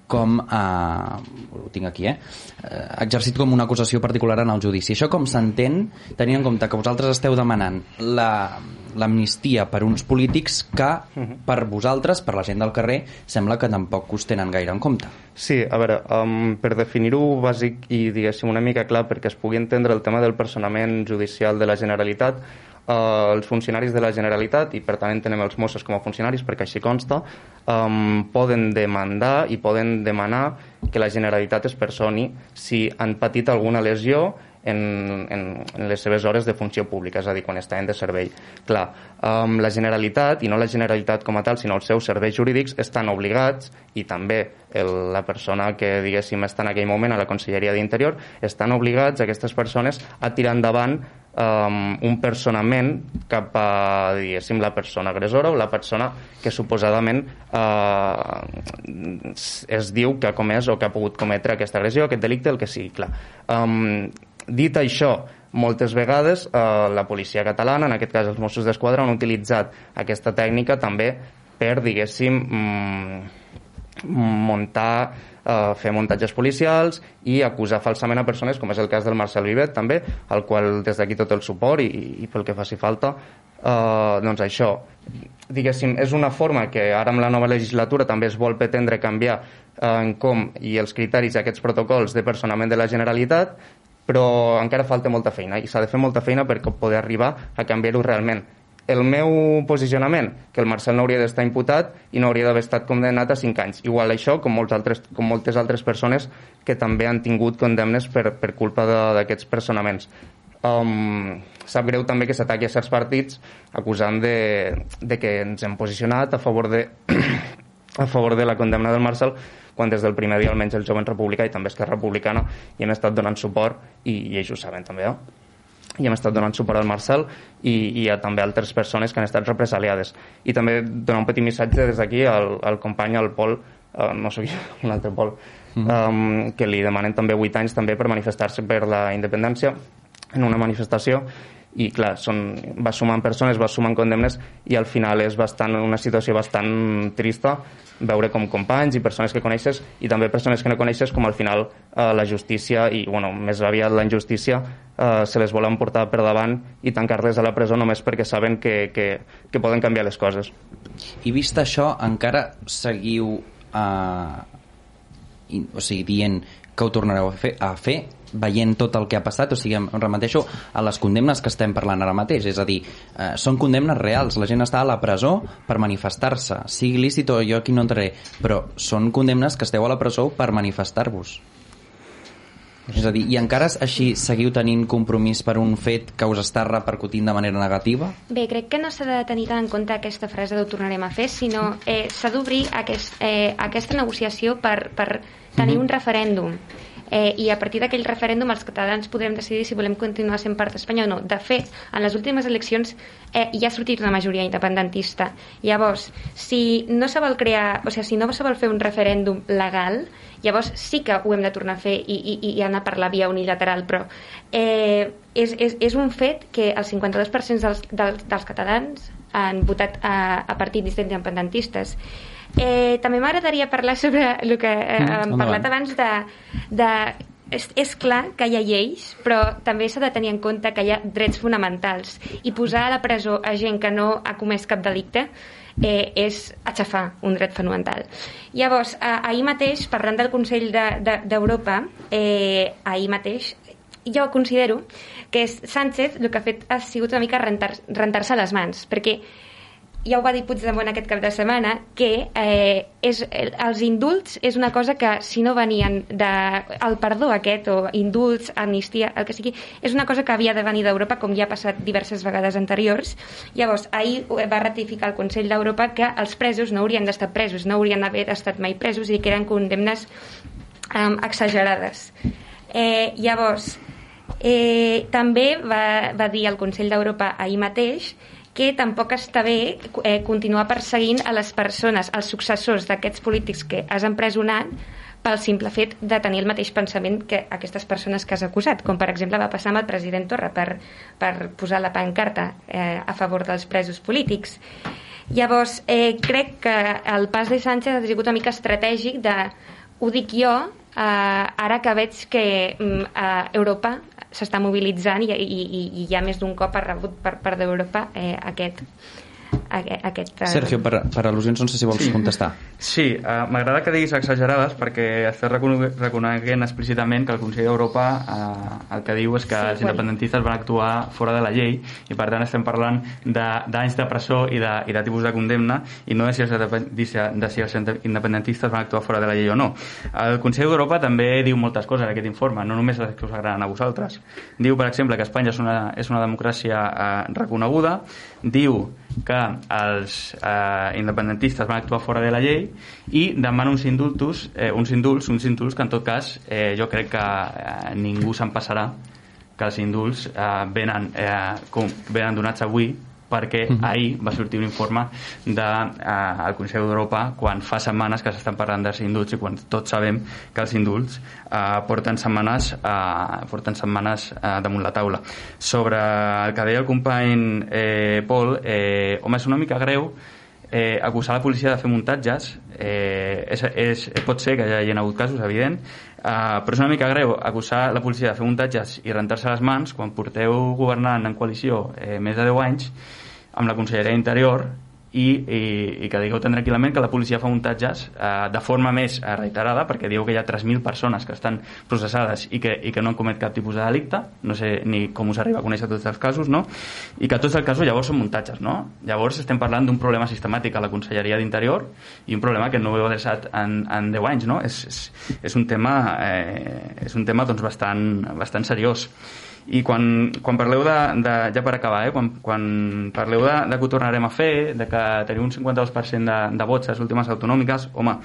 com eh, ho tinc aquí, eh, ha exercit com una acusació particular en el judici. Això com s'entén, tenint en compte que vosaltres esteu demanant l'amnistia la, per uns polítics que per vosaltres, per la gent del carrer, sembla que tampoc us tenen gaire en compte. Sí, a veure, um, per definir-ho bàsic i diguéssim una mica clar perquè es pugui entendre el tema del personament judicial de la Generalitat, eh, els funcionaris de la Generalitat, i per tant entenem els Mossos com a funcionaris perquè així consta, eh, poden demandar i poden demanar que la Generalitat es personi si han patit alguna lesió en, en, en les seves hores de funció pública, és a dir, quan estaven de servei. Clar, um, la Generalitat, i no la Generalitat com a tal, sinó els seus serveis jurídics, estan obligats, i també el, la persona que, diguéssim, està en aquell moment a la Conselleria d'Interior, estan obligats, aquestes persones, a tirar endavant um, un personament cap a, diguéssim, la persona agressora o la persona que suposadament uh, es diu que ha comès o que ha pogut cometre aquesta agressió, aquest delicte, el que sigui, clar. Um, dit això, moltes vegades eh, la policia catalana, en aquest cas els Mossos d'Esquadra, han utilitzat aquesta tècnica també per, diguéssim, mm, muntar eh, fer muntatges policials i acusar falsament a persones, com és el cas del Marcel Vivet, també, al qual des d'aquí tot el suport i, i pel que faci falta, eh, doncs això, diguéssim, és una forma que ara amb la nova legislatura també es vol pretendre canviar eh, en com i els criteris d'aquests protocols de personament de la Generalitat, però encara falta molta feina i s'ha de fer molta feina per poder arribar a canviar-ho realment el meu posicionament, que el Marcel no hauria d'estar imputat i no hauria d'haver estat condemnat a 5 anys. Igual això, com, molts altres, com moltes altres persones que també han tingut condemnes per, per culpa d'aquests personaments. Um, sap greu també que s'ataqui a certs partits acusant de, de que ens hem posicionat a favor de, a favor de la condemna del Marcel quan des del primer dia almenys el jovent republicà i també Esquerra Republicana hi hem estat donant suport i, i ells ho saben també. Eh? i hem estat donant suport al Marcel i, i a també altres persones que han estat represaliades. I també donar un petit missatge des d'aquí al, al company, al Pol, uh, no sé qui, l'altre Pol, mm -hmm. um, que li demanen també 8 anys també per manifestar-se per la independència en una manifestació i clar, són, va sumant persones, va sumant condemnes i al final és bastant, una situació bastant trista veure com companys i persones que coneixes i també persones que no coneixes com al final eh, la justícia i bueno, més aviat la injustícia eh, se les volen portar per davant i tancar-les a la presó només perquè saben que, que, que poden canviar les coses. I vist això, encara seguiu eh, o sigui, dient que ho tornareu a fer, a fer veient tot el que ha passat, o sigui, em remeteixo a les condemnes que estem parlant ara mateix, és a dir, eh, són condemnes reals, la gent està a la presó per manifestar-se, sigui lícit o jo aquí no entraré, però són condemnes que esteu a la presó per manifestar-vos. És a dir, i encara així seguiu tenint compromís per un fet que us està repercutint de manera negativa? Bé, crec que no s'ha de tenir en compte aquesta frase d'ho tornarem a fer, sinó eh, s'ha d'obrir aquest, eh, aquesta negociació per, per tenir mm -hmm. un referèndum eh, i a partir d'aquell referèndum els catalans podrem decidir si volem continuar sent part d'Espanya o no. De fet, en les últimes eleccions eh, ja ha sortit una majoria independentista. Llavors, si no se vol crear, o sigui, si no se vol fer un referèndum legal, llavors sí que ho hem de tornar a fer i, i, i anar per la via unilateral, però eh, és, és, és un fet que el 52% dels, dels, dels catalans han votat a, a partits independentistes. Eh, també m'agradaria parlar sobre el que eh, mm, hem parlat abans de, de és, és clar que hi ha lleis, però també s'ha de tenir en compte que hi ha drets fonamentals i posar a la presó a gent que no ha comès cap delicte eh, és aixafar un dret fonamental. Llavors, eh, ahir mateix, parlant del Consell d'Europa, de, de, eh, ahir mateix, jo considero que Sánchez el que ha fet ha sigut una mica rentar-se rentar les mans, perquè ja ho va dir Puigdemont aquest cap de setmana, que eh, és, els indults és una cosa que si no venien de, el perdó aquest, o indults, amnistia, el que sigui, és una cosa que havia de venir d'Europa, com ja ha passat diverses vegades anteriors. Llavors, ahir va ratificar el Consell d'Europa que els presos no haurien d'estar presos, no haurien d'haver estat mai presos i que eren condemnes eh, exagerades. Eh, llavors, eh, també va, va dir el Consell d'Europa ahir mateix que tampoc està bé eh, continuar perseguint a les persones, els successors d'aquests polítics que has empresonat pel simple fet de tenir el mateix pensament que aquestes persones que has acusat, com per exemple va passar amb el president Torra per, per posar la pancarta eh, a favor dels presos polítics. Llavors, eh, crec que el pas de Sánchez ha sigut una mica estratègic de ho dic jo, eh, ara que veig que mm, a Europa s'està mobilitzant i, i, i, i ja més d'un cop ha rebut per part d'Europa eh, aquest, aquest... Eh, Sergio, per, per al·lusions no sé si vols sí. contestar. Sí, uh, m'agrada que diguis exagerades perquè estàs reconeguent explícitament que el Consell d'Europa uh, el que diu és que sí, els independentistes van actuar fora de la llei i per tant estem parlant d'anys de, de presó i de, i de tipus de condemna i no de si, els, de si els independentistes van actuar fora de la llei o no. El Consell d'Europa també diu moltes coses en aquest informe, no només les que us agraden a vosaltres. Diu, per exemple, que Espanya és una, és una democràcia uh, reconeguda, diu que els eh, independentistes van actuar fora de la llei i demana uns indultos, eh, uns indults, uns indults que en tot cas eh, jo crec que eh, ningú se'n passarà que els indults eh, venen, eh, com, venen donats avui perquè uh. -huh. ahir va sortir un informe del de, eh, Consell d'Europa quan fa setmanes que s'estan parlant dels indults i quan tots sabem que els indults eh, porten setmanes, eh, porten setmanes eh, damunt la taula. Sobre el que deia el company eh, Pol, eh, home, és una mica greu eh, acusar la policia de fer muntatges eh, és, és, pot ser que hi hagi hagut casos, evident, Uh, però és una mica greu acusar la policia de fer muntatges i rentar-se les mans quan porteu governant en coalició eh, més de 10 anys amb la Conselleria d'Interior i, i, i que digueu tan tranquil·lament que la policia fa muntatges eh, de forma més eh, reiterada perquè diu que hi ha 3.000 persones que estan processades i que, i que no han comet cap tipus de delicte no sé ni com us arriba a conèixer tots els casos no? i que tots els casos llavors són muntatges no? llavors estem parlant d'un problema sistemàtic a la Conselleria d'Interior i un problema que no heu adreçat en, en 10 anys no? és, és, és un tema, eh, és un tema doncs, bastant, bastant seriós i quan, quan parleu de, de, ja per acabar, eh, quan, quan parleu de, de que ho tornarem a fer, de que teniu un 52% de, de vots a les últimes autonòmiques, home,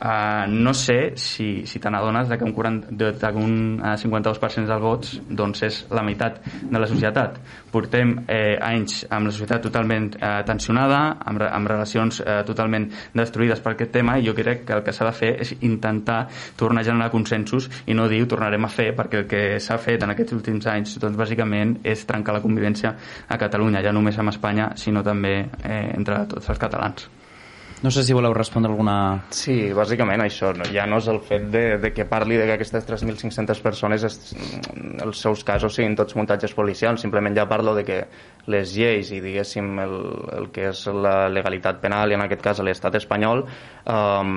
Uh, no sé si, si te n'adones que un, 40, de, de un uh, 52% dels vots doncs és la meitat de la societat. Portem eh, anys amb la societat totalment eh, tensionada, amb, amb relacions eh, totalment destruïdes per aquest tema i jo crec que el que s'ha de fer és intentar tornar a generar consensos i no dir ho tornarem a fer perquè el que s'ha fet en aquests últims anys doncs bàsicament és trencar la convivència a Catalunya, ja només amb Espanya sinó també eh, entre tots els catalans. No sé si voleu respondre alguna... Sí, bàsicament això. No? Ja no és el fet de, de que parli de que aquestes 3.500 persones es, els seus casos siguin tots muntatges policials, simplement ja parlo de que les lleis i diguéssim el, el que és la legalitat penal i en aquest cas l'estat espanyol um,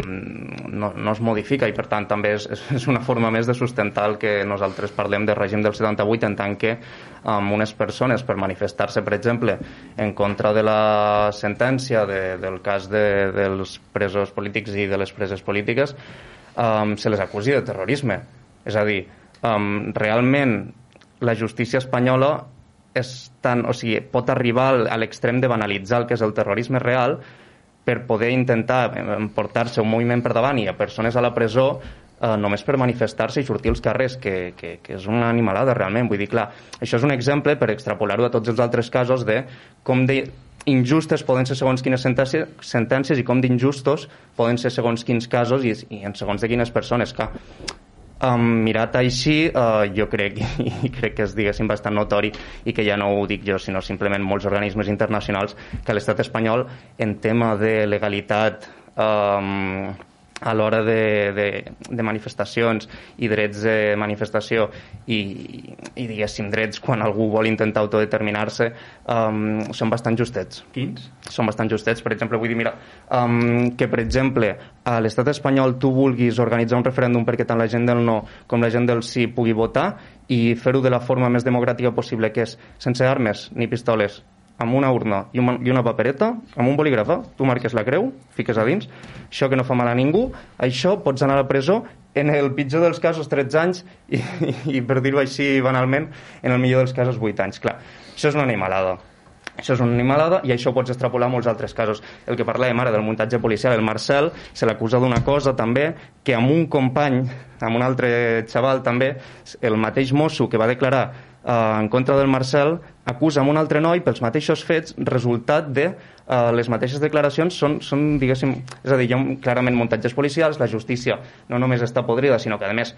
no, no es modifica i per tant també és, és una forma més de sustentar el que nosaltres parlem del règim del 78 en tant que um, unes persones per manifestar-se per exemple en contra de la sentència de, del cas de, dels presos polítics i de les preses polítiques um, se les acusi de terrorisme. És a dir, um, realment la justícia espanyola és tan, o sigui, pot arribar a l'extrem de banalitzar el que és el terrorisme real per poder intentar emportar-se un moviment per davant i a persones a la presó eh, només per manifestar-se i sortir als carrers, que, que, que és una animalada realment. Vull dir, clar, això és un exemple per extrapolar-ho a tots els altres casos de com de injustes poden ser segons quines sentències i com d'injustos poden ser segons quins casos i, i en segons de quines persones. Clar, Um, mirat així, uh, jo crec, i crec que és, diguéssim, bastant notori i que ja no ho dic jo, sinó simplement molts organismes internacionals, que l'estat espanyol, en tema de legalitat um, a l'hora de, de, de manifestacions i drets de manifestació i, i diguéssim drets quan algú vol intentar autodeterminar-se um, són bastant justets. Quins? Són bastant justets. Per exemple, vull dir, mira, um, que per exemple a l'estat espanyol tu vulguis organitzar un referèndum perquè tant la gent del no com la gent del sí pugui votar i fer-ho de la forma més democràtica possible, que és sense armes ni pistoles, amb una urna i una, i una papereta, amb un bolígraf, tu marques la creu, fiques a dins, això que no fa mal a ningú, això pots anar a la presó en el pitjor dels casos 13 anys i, i, i per dir-ho així banalment, en el millor dels casos 8 anys. Clar, això és una animalada. Això és una animalada i això pots extrapolar a molts altres casos. El que parlàvem ara del muntatge policial, el Marcel, se l'acusa d'una cosa també, que amb un company, amb un altre xaval també, el mateix mosso que va declarar eh, en contra del Marcel acusa un altre noi pels mateixos fets resultat de eh, les mateixes declaracions són, són diguéssim, és a dir, hi ha clarament muntatges policials, la justícia no només està podrida, sinó que a més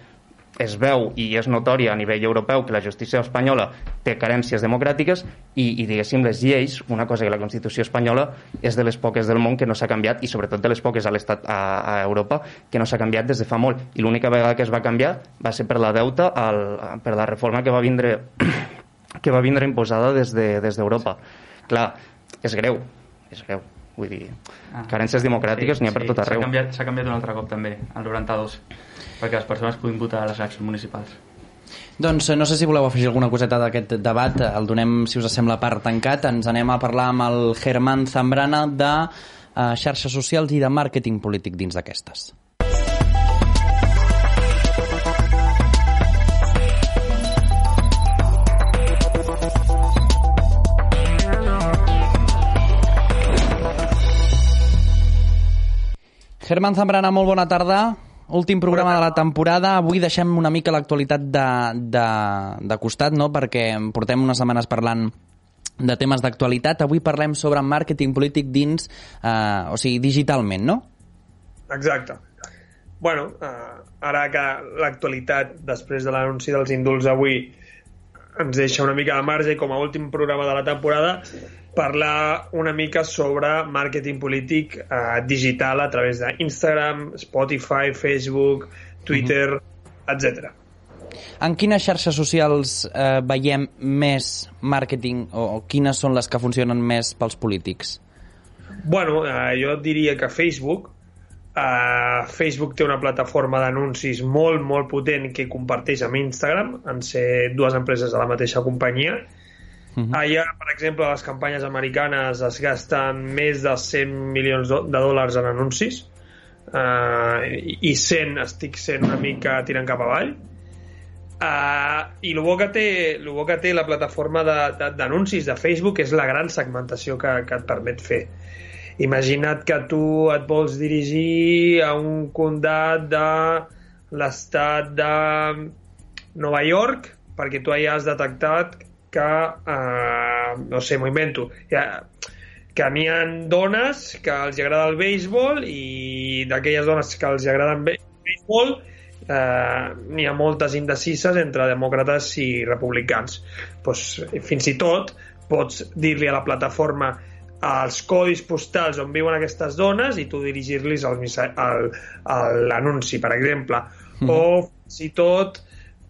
es veu i és notòria a nivell europeu que la justícia espanyola té carències democràtiques i, i diguéssim, les lleis, una cosa que la Constitució espanyola és de les poques del món que no s'ha canviat i sobretot de les poques a, l'estat, a, a Europa que no s'ha canviat des de fa molt. I l'única vegada que es va canviar va ser per la deuta, al, per la reforma que va vindre que va vindre imposada des d'Europa. De, des Clar, és greu, és greu. Vull dir, ah, carències democràtiques sí, n'hi ha per tot arreu. S'ha canviat, canviat un altre cop també, el 92 perquè les persones puguin votar a les eleccions municipals. Doncs no sé si voleu afegir alguna coseta d'aquest debat, el donem, si us sembla, per tancat. Ens anem a parlar amb el Germán Zambrana de eh, xarxes socials i de màrqueting polític dins d'aquestes. Germán Zambrana, molt bona tarda. Últim programa de la temporada. Avui deixem una mica l'actualitat de, de, de costat, no? perquè portem unes setmanes parlant de temes d'actualitat. Avui parlem sobre màrqueting polític dins, eh, o sigui, digitalment, no? Exacte. bueno, eh, ara que l'actualitat, després de l'anunci dels indults avui, ens deixa una mica de marge i com a últim programa de la temporada parlar una mica sobre màrqueting polític eh, digital a través d'Instagram, Spotify, Facebook, Twitter, uh -huh. etc. En quines xarxes socials eh, veiem més màrqueting o, o quines són les que funcionen més pels polítics? Bueno, eh, jo diria que Facebook Uh, Facebook té una plataforma d'anuncis molt, molt potent que comparteix amb Instagram, en ser dues empreses de la mateixa companyia. Uh -huh. Allà, per exemple, les campanyes americanes es gasten més de 100 milions de dòlars en anuncis uh, i 100 estic sent una mica tirant cap avall. Uh, I el bo, que té, el bo que té la plataforma d'anuncis de, de, de Facebook és la gran segmentació que, que et permet fer Imagina't que tu et vols dirigir a un condat de l'estat de Nova York perquè tu allà has detectat que, eh, no sé, m'ho invento, ja, que n'hi ha dones que els agrada el béisbol i d'aquelles dones que els agrada el béisbol eh, n'hi ha moltes indecises entre demòcrates i republicans. Pues, fins i tot pots dir-li a la plataforma els codis postals on viuen aquestes dones i tu dirigir-los l'anunci, per exemple. Mm. O fins i tot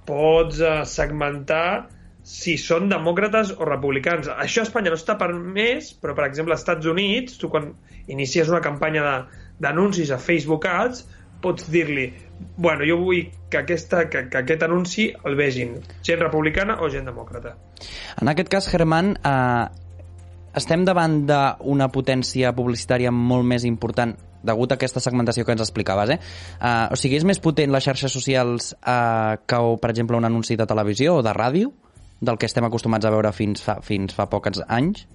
pots eh, segmentar si són demòcrates o republicans. Això a Espanya no està permès, però, per exemple, als Estats Units, tu quan inicies una campanya d'anuncis a Facebook Ads, pots dir-li bueno, jo vull que, aquesta, que, que aquest anunci el vegin gent republicana o gent demòcrata. En aquest cas, Germán, eh, estem davant d'una potència publicitària molt més important degut a aquesta segmentació que ens explicaves, eh? Uh, o sigui, és més potent les xarxes socials uh, que, per exemple, un anunci de televisió o de ràdio del que estem acostumats a veure fins fa, fins fa pocs anys?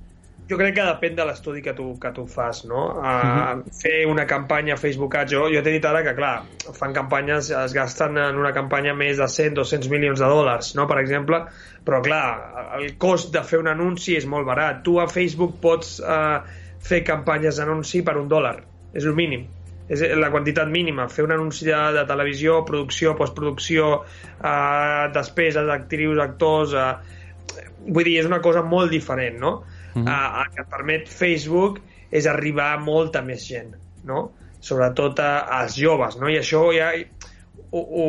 jo crec que depèn de l'estudi que, tu, que tu fas, no? Uh, uh -huh. Fer una campanya a Facebook Ads, jo, jo t'he dit ara que, clar, fan campanyes, es gasten en una campanya més de 100, 200 milions de dòlars, no?, per exemple, però, clar, el cost de fer un anunci és molt barat. Tu a Facebook pots uh, fer campanyes d'anunci per un dòlar, és el mínim és la quantitat mínima. Fer un anunci de, de televisió, producció, postproducció, eh, despeses, actrius, actors... Eh, vull dir, és una cosa molt diferent, no? uh -huh. uh, el que permet Facebook és arribar a molta més gent, no? sobretot a, als joves, no? i això ja ho, ho,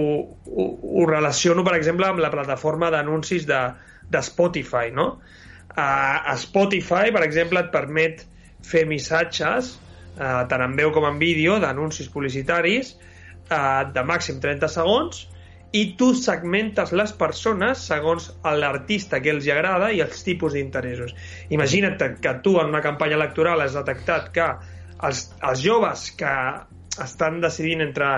ho, ho relaciono, per exemple, amb la plataforma d'anuncis de, de Spotify, no? A, a Spotify, per exemple, et permet fer missatges, eh, tant en veu com en vídeo, d'anuncis publicitaris, eh, de màxim 30 segons, i tu segmentes les persones segons l'artista que els agrada i els tipus d'interessos. Imagina't que tu en una campanya electoral has detectat que els, els joves que estan decidint entre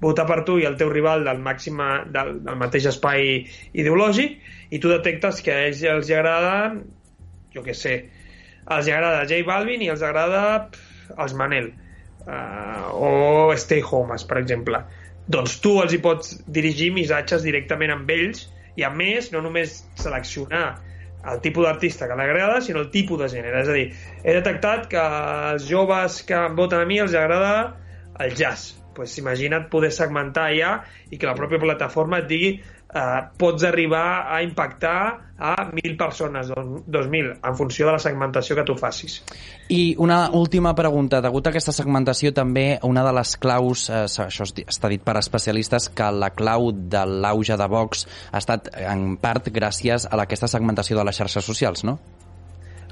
votar per tu i el teu rival del màxim del, del mateix espai ideològic i tu detectes que a ells els agrada jo què sé els agrada J Balvin i els agrada pff, els Manel uh, o Stay Homes per exemple doncs tu els hi pots dirigir missatges directament amb ells i a més no només seleccionar el tipus d'artista que l'agrada, sinó el tipus de gènere. És a dir, he detectat que els joves que em voten a mi els agrada el jazz. Pues imagina't poder segmentar ja i que la pròpia plataforma et digui eh, pots arribar a impactar a 1.000 persones, 2.000, en funció de la segmentació que tu facis. I una última pregunta. Degut a aquesta segmentació, també una de les claus, eh, això està dit per especialistes, que la clau de l'auge de Vox ha estat en part gràcies a aquesta segmentació de les xarxes socials, no?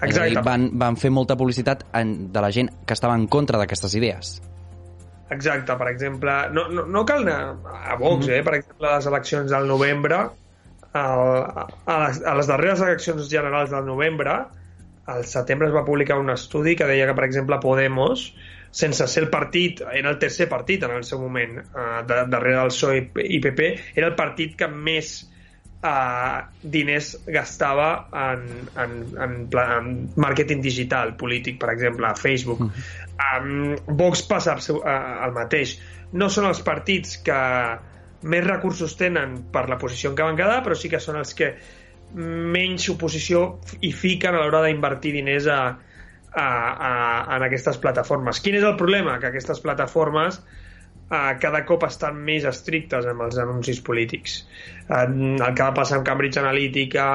Exacte. Van, van fer molta publicitat en, de la gent que estava en contra d'aquestes idees. Exacte, per exemple, no, no, no cal anar a Vox, mm-hmm. eh? per exemple, les eleccions del novembre, el, a, les, a les darreres eleccions generals del novembre, al setembre es va publicar un estudi que deia que, per exemple, Podemos, sense ser el partit, era el tercer partit en el seu moment, eh, de, darrere del PSOE i PP, era el partit que més eh, diners gastava en, en, en, en màrqueting digital polític, per exemple, a Facebook. Mm Um, Vox passa el mateix. No són els partits que més recursos tenen per la posició en què van quedar, però sí que són els que menys oposició hi fiquen a l'hora d'invertir diners a, a, a, en aquestes plataformes. Quin és el problema? Que aquestes plataformes eh, cada cop estan més estrictes amb els anuncis polítics. Eh, el que va passar amb Cambridge Analytica,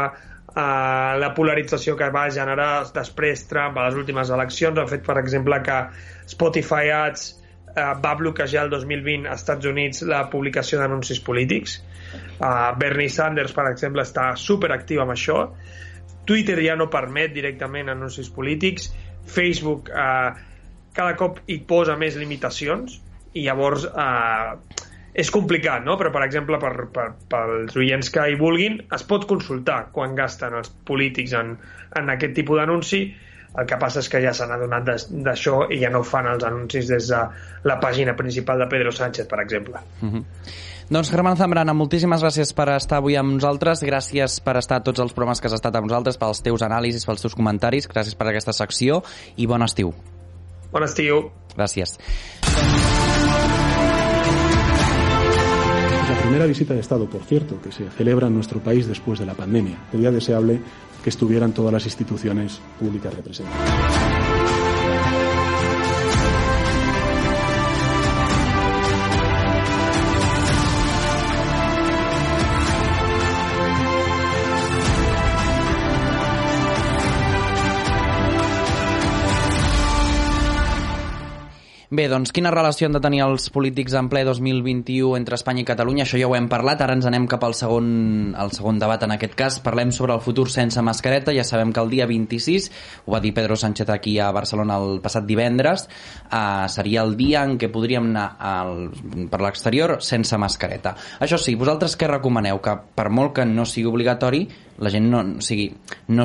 Uh, la polarització que va generar després Trump a les últimes eleccions ha fet, per exemple, que Spotify Ads uh, va bloquejar el 2020 als Estats Units la publicació d'anuncis polítics. Uh, Bernie Sanders, per exemple, està superactiu amb això. Twitter ja no permet directament anuncis polítics. Facebook uh, cada cop hi posa més limitacions i llavors uh, és complicat, no? però per exemple per, per, pels oients que hi vulguin es pot consultar quan gasten els polítics en, en aquest tipus d'anunci el que passa és que ja s'han adonat d'això i ja no fan els anuncis des de la pàgina principal de Pedro Sánchez, per exemple. Mhm. -huh. Doncs Germán Zambrana, moltíssimes gràcies per estar avui amb nosaltres, gràcies per estar a tots els programes que has estat amb nosaltres, pels teus anàlisis, pels teus comentaris, gràcies per aquesta secció i bon estiu. Bon estiu. Gràcies. Primera visita de Estado, por cierto, que se celebra en nuestro país después de la pandemia. Sería deseable que estuvieran todas las instituciones públicas representadas. Bé, doncs quina relació han de tenir els polítics en ple 2021 entre Espanya i Catalunya? Això ja ho hem parlat, ara ens anem cap al segon, al segon debat en aquest cas. Parlem sobre el futur sense mascareta. Ja sabem que el dia 26, ho va dir Pedro Sánchez aquí a Barcelona el passat divendres, eh, seria el dia en què podríem anar al, per l'exterior sense mascareta. Això sí, vosaltres què recomaneu? Que per molt que no sigui obligatori, la gent no, o sigui, no,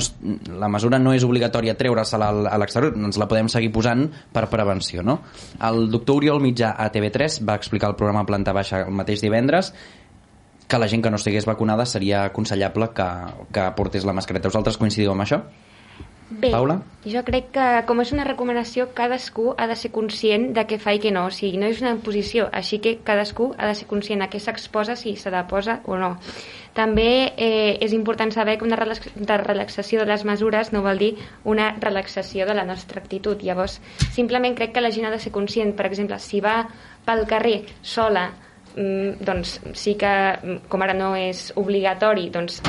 la mesura no és obligatòria treure-se-la a l'exterior, ens la podem seguir posant per prevenció, no? El doctor Oriol Mitjà a TV3 va explicar el programa Planta Baixa el mateix divendres que la gent que no estigués vacunada seria aconsellable que, que portés la mascareta. Vosaltres coincidiu amb això? Bé, Paula? jo crec que com és una recomanació, cadascú ha de ser conscient de què fa i què no. O sigui, no és una imposició, així que cadascú ha de ser conscient a què s'exposa, si se la posa o no. També eh, és important saber que una relaxació de les mesures no vol dir una relaxació de la nostra actitud. Llavors, simplement crec que la gent ha de ser conscient. Per exemple, si va pel carrer sola mm, doncs sí que, mm, com ara no és obligatori, doncs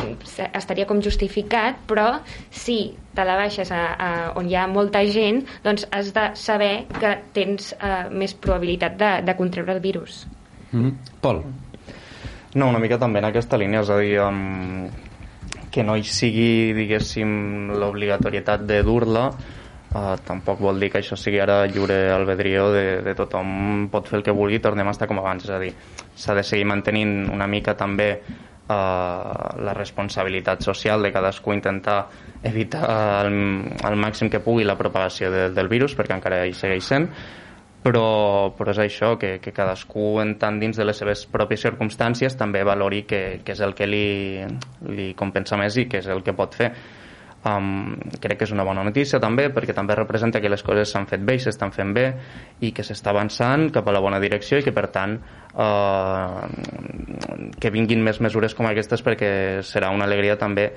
estaria com justificat, però si te la baixes a, a on hi ha molta gent, doncs has de saber que tens uh, més probabilitat de, de contreure el virus. Mm -hmm. Pol? No, una mica també en aquesta línia, és a dir, um, que no hi sigui, diguéssim, l'obligatorietat de dur-la, Uh, tampoc vol dir que això sigui ara lliure albedrió de, de tothom pot fer el que vulgui tornem a estar com abans és a dir, s'ha de seguir mantenint una mica també uh, la responsabilitat social de cadascú intentar evitar al màxim que pugui la propagació de, del virus perquè encara hi segueix sent però, però és això, que, que cadascú en tant dins de les seves pròpies circumstàncies també valori que, que és el que li, li compensa més i que és el que pot fer. Um, crec que és una bona notícia també perquè també representa que les coses s'han fet bé i s'estan fent bé i que s'està avançant cap a la bona direcció i que per tant uh, que vinguin més mesures com aquestes perquè serà una alegria també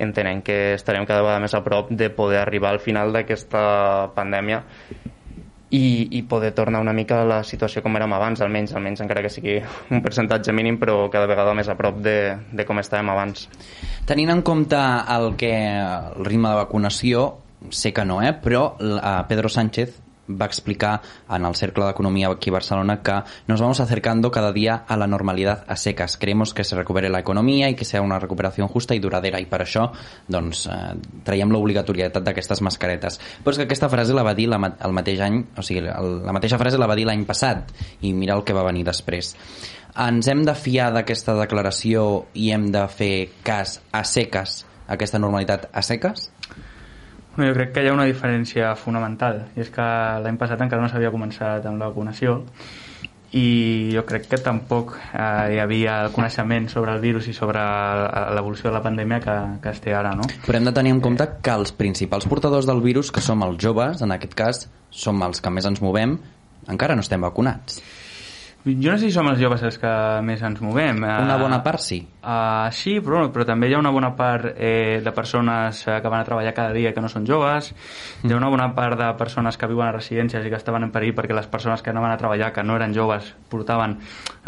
entenent que estarem cada vegada més a prop de poder arribar al final d'aquesta pandèmia i, i poder tornar una mica a la situació com érem abans, almenys, almenys encara que sigui un percentatge mínim, però cada vegada més a prop de, de com estàvem abans. Tenint en compte el que el ritme de vacunació, sé que no, eh? però eh, Pedro Sánchez va explicar en el Cercle d'Economía aquí a Barcelona que nos vamos acercando cada día a la normalidad a secas. Queremos que se recupere la economia i que sea una recuperació justa i duradera i per això doncs, eh, traiem l'obligatorietat d'aquestes mascaretes. Però és que aquesta frase la va dir la, el mateix any, o sigui, el, la mateixa frase la va dir l'any passat i mira el que va venir després. Ens hem de fiar d'aquesta declaració i hem de fer cas a seques, aquesta normalitat a seques? Bueno, jo crec que hi ha una diferència fonamental i és que l'any passat encara no s'havia començat amb la vacunació i jo crec que tampoc eh, hi havia el coneixement sobre el virus i sobre l'evolució de la pandèmia que, que es té ara, no? Però hem de tenir en compte que els principals portadors del virus, que som els joves, en aquest cas, som els que més ens movem, encara no estem vacunats. Jo no sé si som els joves els que més ens movem. Una bona part sí. Uh, sí, però, però també hi ha una bona part eh, de persones eh, que van a treballar cada dia que no són joves, mm. hi ha una bona part de persones que viuen a residències i que estaven en perill perquè les persones que no van a treballar, que no eren joves, portaven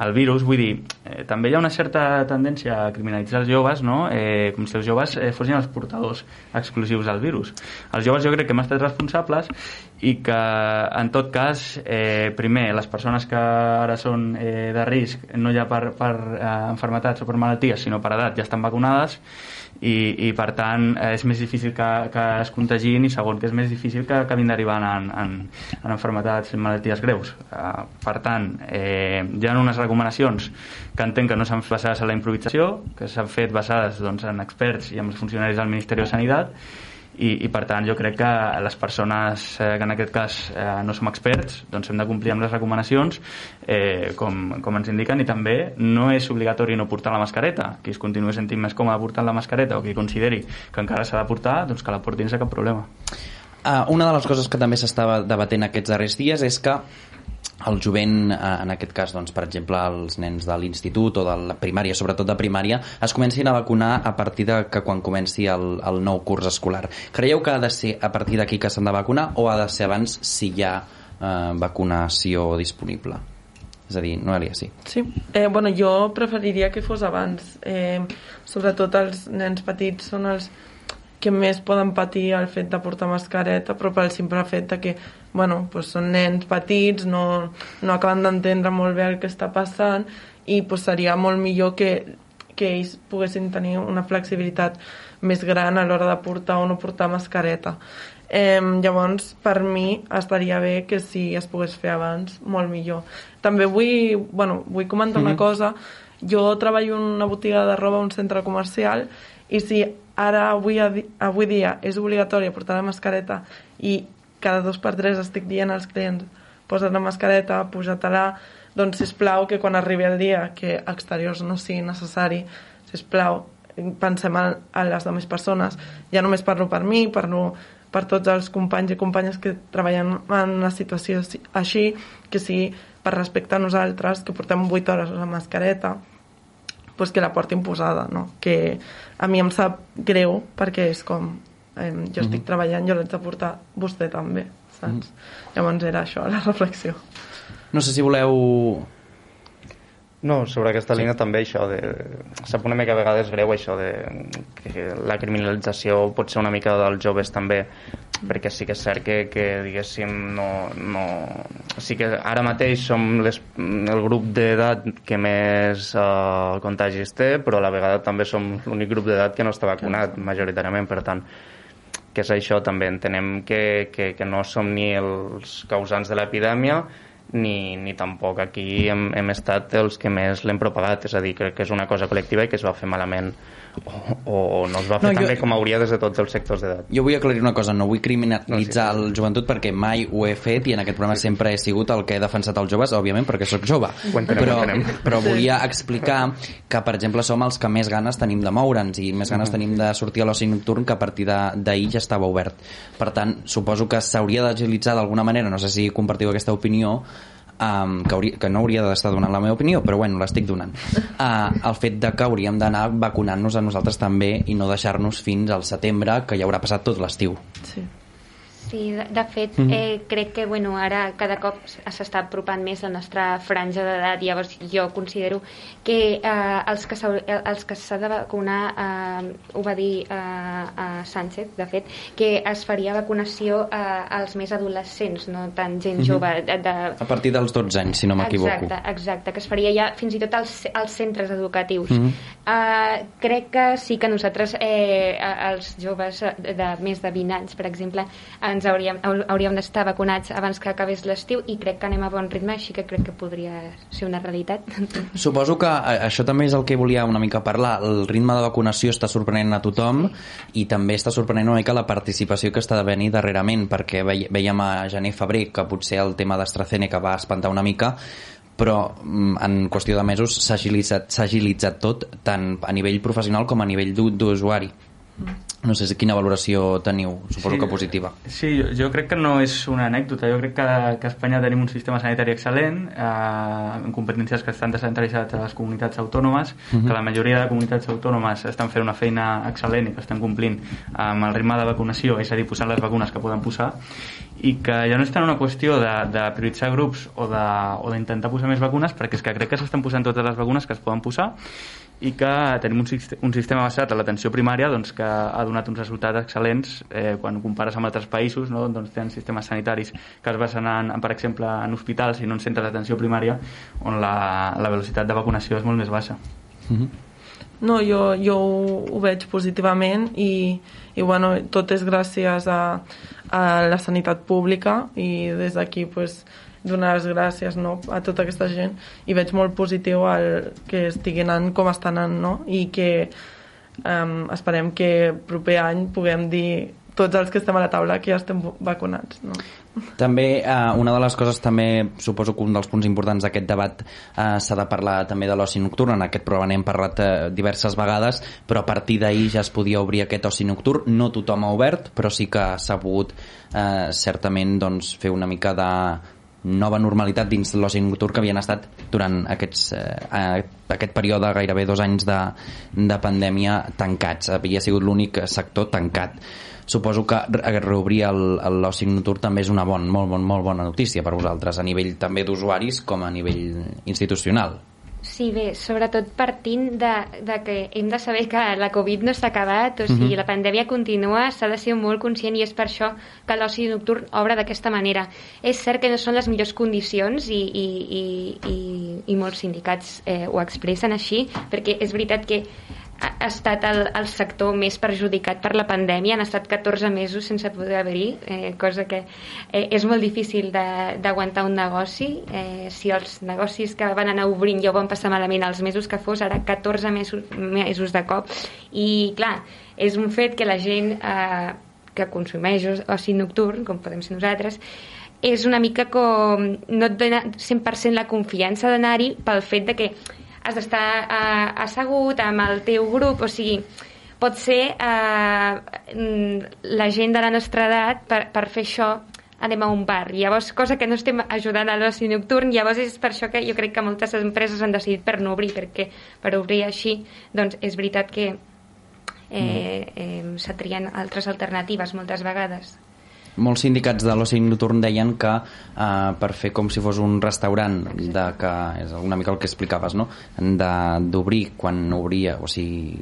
el virus. Vull dir, eh, també hi ha una certa tendència a criminalitzar els joves, no? eh, com si els joves eh, fossin els portadors exclusius del virus. Els joves jo crec que hem estat responsables i que en tot cas, eh, primer, les persones que ara són eh, de risc, no ja per, per eh, enfermetats o per malalties, sinó per edat, ja estan vacunades i, i per tant eh, és més difícil que, que es contagin i segon que és més difícil que acabin derivant en, en, en enfermetats i malalties greus. Eh, per tant, eh, hi ha unes recomanacions que entenc que no s'han basades en la improvisació, que s'han fet basades doncs, en experts i en els funcionaris del Ministeri de Sanitat i, i per tant jo crec que les persones eh, que en aquest cas eh, no som experts doncs hem de complir amb les recomanacions eh, com, com ens indiquen i també no és obligatori no portar la mascareta. Qui es continuï sentint més còmode portant la mascareta o qui consideri que encara s'ha de portar doncs que la portin sense cap problema. Uh, una de les coses que també s'estava debatent aquests darrers dies és que el jovent, eh, en aquest cas, doncs, per exemple, els nens de l'institut o de la primària, sobretot de primària, es comencin a vacunar a partir de que quan comenci el, el nou curs escolar. Creieu que ha de ser a partir d'aquí que s'han de vacunar o ha de ser abans si hi ha eh, vacunació disponible? És a dir, Noelia, sí. Sí, eh, bueno, jo preferiria que fos abans. Eh, sobretot els nens petits són els que més poden patir el fet de portar mascareta, però pel simple fet de que bueno, pues són nens petits, no, no acaben d'entendre molt bé el que està passant i pues, seria molt millor que, que ells poguessin tenir una flexibilitat més gran a l'hora de portar o no portar mascareta. Eh, llavors, per mi, estaria bé que si es pogués fer abans, molt millor. També vull, bueno, vull comentar mm -hmm. una cosa. Jo treballo en una botiga de roba un centre comercial i si ara, avui, avui dia, és obligatori portar la mascareta i cada dos per tres estic dient als clients posa't la mascareta, puja-te-la, doncs sisplau que quan arribi el dia que exteriors no sigui necessari, sisplau, pensem en, en les demés persones. Ja només parlo per mi, parlo per tots els companys i companyes que treballen en una situació així, que sigui per respecte a nosaltres, que portem 8 hores la mascareta, pues que la portin posada, no? que a mi em sap greu perquè és com eh, jo estic mm -hmm. treballant, jo l'haig de portar vostè també, saps? Mm -hmm. Llavors era això, la reflexió. No sé si voleu no, sobre aquesta línia sí. també això de... Sap una mica a vegades greu això de que la criminalització pot ser una mica dels joves també perquè sí que és cert que, que diguéssim no, no... sí que ara mateix som les, el grup d'edat que més uh, contagis té però a la vegada també som l'únic grup d'edat que no està vacunat majoritàriament per tant que és això també entenem que, que, que no som ni els causants de l'epidèmia ni, ni tampoc aquí hem, hem estat els que més l'hem propagat, és a dir, crec que és una cosa col·lectiva i que es va fer malament o, o no es va fer no, tan jo, bé com hauria des de tots els sectors d'edat. Jo vull aclarir una cosa, no vull criminalitzar no, sí. el joventut perquè mai ho he fet i en aquest programa sempre he sigut el que he defensat els joves, òbviament perquè sóc jove. entenem, però, però volia explicar que, per exemple, som els que més ganes tenim de moure'ns i més ganes -huh. tenim de sortir a l'oci nocturn que a partir d'ahir ja estava obert. Per tant, suposo que s'hauria d'agilitzar d'alguna manera, no sé si compartiu aquesta opinió, um, que, hauria, que no hauria d'estar donant la meva opinió, però bueno, l'estic donant. Uh, el fet de que hauríem d'anar vacunant-nos a nosaltres també i no deixar-nos fins al setembre, que ja haurà passat tot l'estiu. Sí. Sí, de, de fet, mm -hmm. eh, crec que bueno, ara cada cop s'està apropant més la nostra franja d'edat, llavors jo considero que eh, els que s'ha de vacunar, eh, ho va dir eh, a Sánchez, de fet, que es faria vacunació eh, als més adolescents, no tant gent mm -hmm. jove. De, de... A partir dels 12 anys, si no m'equivoco. Exacte, exacte, que es faria ja fins i tot als, als centres educatius. Mm -hmm. eh, crec que sí que nosaltres, eh, els joves de, de més de 20 anys, per exemple, ens hauríem, hauríem d'estar vacunats abans que acabés l'estiu i crec que anem a bon ritme, així que crec que podria ser una realitat. Suposo que això també és el que volia una mica parlar. El ritme de vacunació està sorprenent a tothom i també està sorprenent una mica la participació que està de venir darrerament, perquè veiem a gener-febrer que potser el tema d'AstraZeneca va espantar una mica, però mm, en qüestió de mesos s'ha agilitzat, agilitzat tot tant a nivell professional com a nivell d'usuari. Mm. No sé quina valoració teniu, suposo sí, que positiva. Sí, jo, jo crec que no és una anècdota. Jo crec que, que a Espanya tenim un sistema sanitari excel·lent, eh, amb competències que estan descentralitzades a les comunitats autònomes, uh -huh. que la majoria de comunitats autònomes estan fent una feina excel·lent i que estan complint amb el ritme de vacunació, és a dir, posant les vacunes que poden posar, i que ja no és tant una qüestió de, de prioritzar grups o d'intentar posar més vacunes, perquè és que crec que s'estan posant totes les vacunes que es poden posar, i que tenim un, un sistema basat en l'atenció primària doncs, que ha donat uns resultats excel·lents eh, quan compares amb altres països no? doncs tenen sistemes sanitaris que es basen en, en per exemple en hospitals i no en centres d'atenció primària on la, la velocitat de vacunació és molt més baixa mm -hmm. No, jo, jo ho, ho veig positivament i, i bueno, tot és gràcies a, a la sanitat pública i des d'aquí pues, donar les gràcies no, a tota aquesta gent i veig molt positiu el que estigui anant com està anant no? i que um, esperem que proper any puguem dir tots els que estem a la taula que ja estem vacunats. No? També, eh, una de les coses també, suposo que un dels punts importants d'aquest debat eh, s'ha de parlar també de l'oci nocturn, en aquest programa n'hem parlat eh, diverses vegades, però a partir d'ahir ja es podia obrir aquest oci nocturn, no tothom ha obert, però sí que s'ha pogut eh, certament doncs, fer una mica de nova normalitat dins l'oci nocturn que havien estat durant aquests, eh, aquest període gairebé dos anys de, de pandèmia tancats. Havia sigut l'únic sector tancat suposo que reobrir l'oci nocturn també és una bon, molt, molt, molt bona notícia per vosaltres, a nivell també d'usuaris com a nivell institucional. Sí, bé, sobretot partint de, de que hem de saber que la Covid no s'ha acabat, o sigui, uh mhm. -huh. la pandèmia continua, s'ha de ser molt conscient i és per això que l'oci nocturn obre d'aquesta manera. És cert que no són les millors condicions i, i, i, i, i molts sindicats eh, ho expressen així, perquè és veritat que ha estat el, el sector més perjudicat per la pandèmia, han estat 14 mesos sense poder obrir, eh, cosa que eh, és molt difícil d'aguantar un negoci. Eh, si els negocis que van anar obrint ja ho van passar malament els mesos que fos, ara 14 mesos, mesos de cop. I clar, és un fet que la gent eh, que consumeix oci nocturn, com podem ser nosaltres, és una mica com no et dona 100% la confiança d'anar-hi pel fet de que has d'estar eh, assegut amb el teu grup, o sigui, pot ser eh, la gent de la nostra edat per, per fer això anem a un bar. Llavors, cosa que no estem ajudant a l'oci nocturn, llavors és per això que jo crec que moltes empreses han decidit per no obrir, perquè per obrir així, doncs és veritat que eh, mm. eh, s'atrien altres alternatives moltes vegades molts sindicats de l'oci nocturn deien que eh, per fer com si fos un restaurant de que és una mica el que explicaves no? d'obrir quan obria o sigui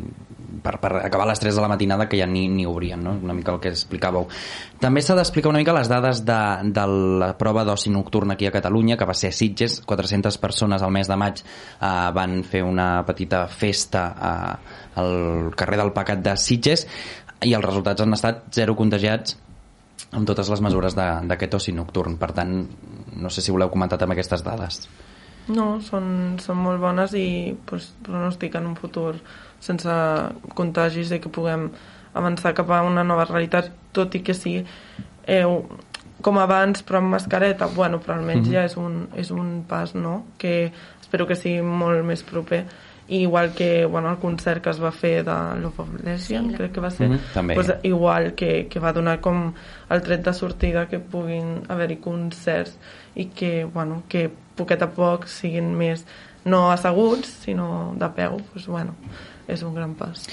per, per acabar a les 3 de la matinada que ja ni, ni obrien, no? una mica el que explicàveu. També s'ha d'explicar una mica les dades de, de la prova d'oci nocturn aquí a Catalunya, que va ser a Sitges, 400 persones al mes de maig eh, van fer una petita festa eh, al carrer del Pecat de Sitges i els resultats han estat zero contagiats amb totes les mesures d'aquest oci nocturn. Per tant, no sé si voleu comentar també aquestes dades. No, són, són molt bones i pues, pronostiquen un futur sense contagis i que puguem avançar cap a una nova realitat, tot i que sí eh, com abans però amb mascareta, bueno, però almenys mm -hmm. ja és un, és un pas, no? Que espero que sigui molt més proper i igual que bueno, el concert que es va fer de Love of Lesbian, sí, crec que va ser mm -hmm, pues, igual que, que va donar com el tret de sortida que puguin haver-hi concerts i que, bueno, que poquet a poc siguin més no asseguts, sinó de peu pues, bueno, és un gran pas.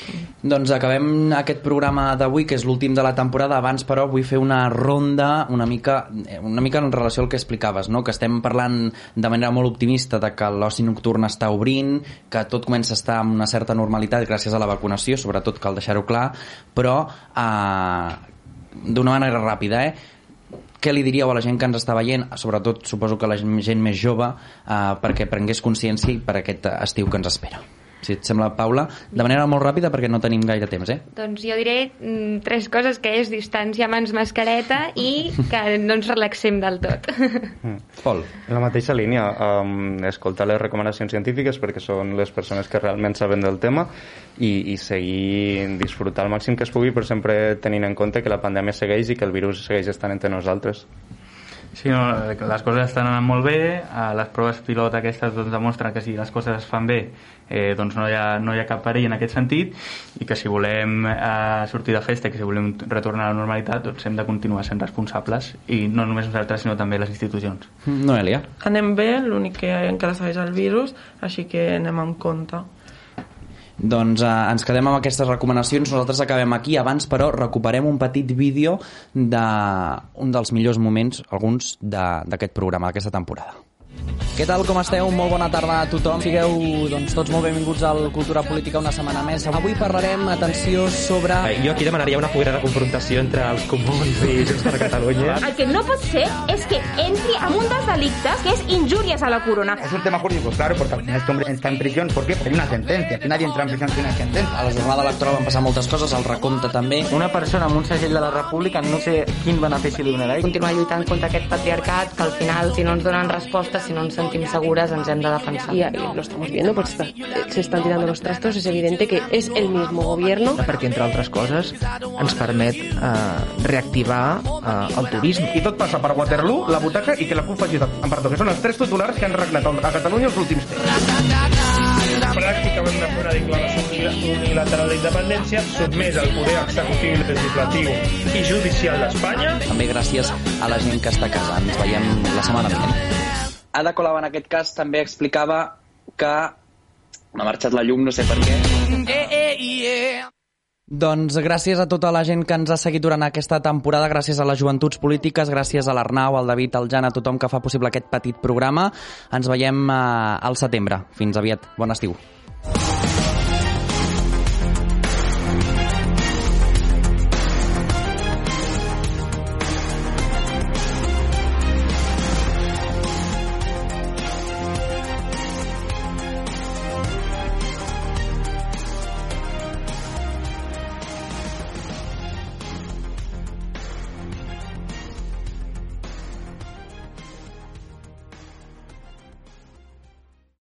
Doncs acabem aquest programa d'avui, que és l'últim de la temporada. Abans, però, vull fer una ronda una mica, una mica en relació al que explicaves, no? que estem parlant de manera molt optimista de que l'oci nocturn està obrint, que tot comença a estar amb una certa normalitat gràcies a la vacunació, sobretot cal deixar-ho clar, però eh, d'una manera ràpida, eh? què li diríeu a la gent que ens està veient, sobretot suposo que la gent més jove, eh, perquè prengués consciència per aquest estiu que ens espera? Si et sembla, Paula, de manera molt ràpida perquè no tenim gaire temps, eh? Doncs jo diré mm, tres coses, que és distància, mans, mascareta i que no ens relaxem del tot. Mm. Pol. En la mateixa línia, um, escoltar les recomanacions científiques perquè són les persones que realment saben del tema i, i seguir disfrutar al màxim que es pugui, però sempre tenint en compte que la pandèmia segueix i que el virus segueix estant entre nosaltres. Sí, no, les coses estan anant molt bé, eh, les proves pilot aquestes doncs, demostren que si les coses es fan bé eh, doncs no hi, ha, no hi ha cap perill en aquest sentit i que si volem eh, sortir de festa i que si volem retornar a la normalitat doncs hem de continuar sent responsables i no només nosaltres sinó també les institucions. Noelia? Anem bé, l'únic que encara segueix el virus, així que anem amb compte. Doncs eh, ens quedem amb aquestes recomanacions, nosaltres acabem aquí, abans però recuperem un petit vídeo d'un dels millors moments, alguns, d'aquest programa, d'aquesta temporada. Què tal, com esteu? Molt bona tarda a tothom. Sigueu doncs, tots molt benvinguts al Cultura Política una setmana més. Avui parlarem, atenció, sobre... Eh, jo aquí demanaria una foguera de confrontació entre els comuns i Junts per Catalunya. El que no pot ser és que entri amb un dels delictes que és injúries a la corona. Es un tema jurídico, claro, porque al final este hombre está en prisión. ¿Por qué? Porque hay una sentencia. Aquí nadie entra en prisión sin una sentencia. A la jornada electoral van passar moltes coses, el recompte també. Una persona amb un segell de la República no sé quin benefici li donarà. Continuar lluitant contra aquest patriarcat que al final, si no ens donen respostes, si no ens sentim segures ens hem de defensar. Y, y lo estamos viendo, pues está, se están tirando los trastos, es evidente que es el mismo gobierno. Perquè, entre altres coses, ens permet eh, reactivar eh, el turisme. I tot passa per Waterloo, la butaca i que la CUP faci en perdó, que són els tres titulars que han regnat a Catalunya els últims temps. Pràcticament de fer una declaració unilateral d'independència sotmès al poder executiu, legislatiu i judicial d'Espanya. També gràcies a la gent que està a casa. Ens veiem la setmana vinent. Ada Colau en aquest cas també explicava que m'ha marxat la llum, no sé per què. Doncs gràcies a tota la gent que ens ha seguit durant aquesta temporada, gràcies a les joventuts polítiques, gràcies a l'Arnau, al David, al Jan, a tothom que fa possible aquest petit programa. Ens veiem eh, al setembre. Fins aviat. Bon estiu.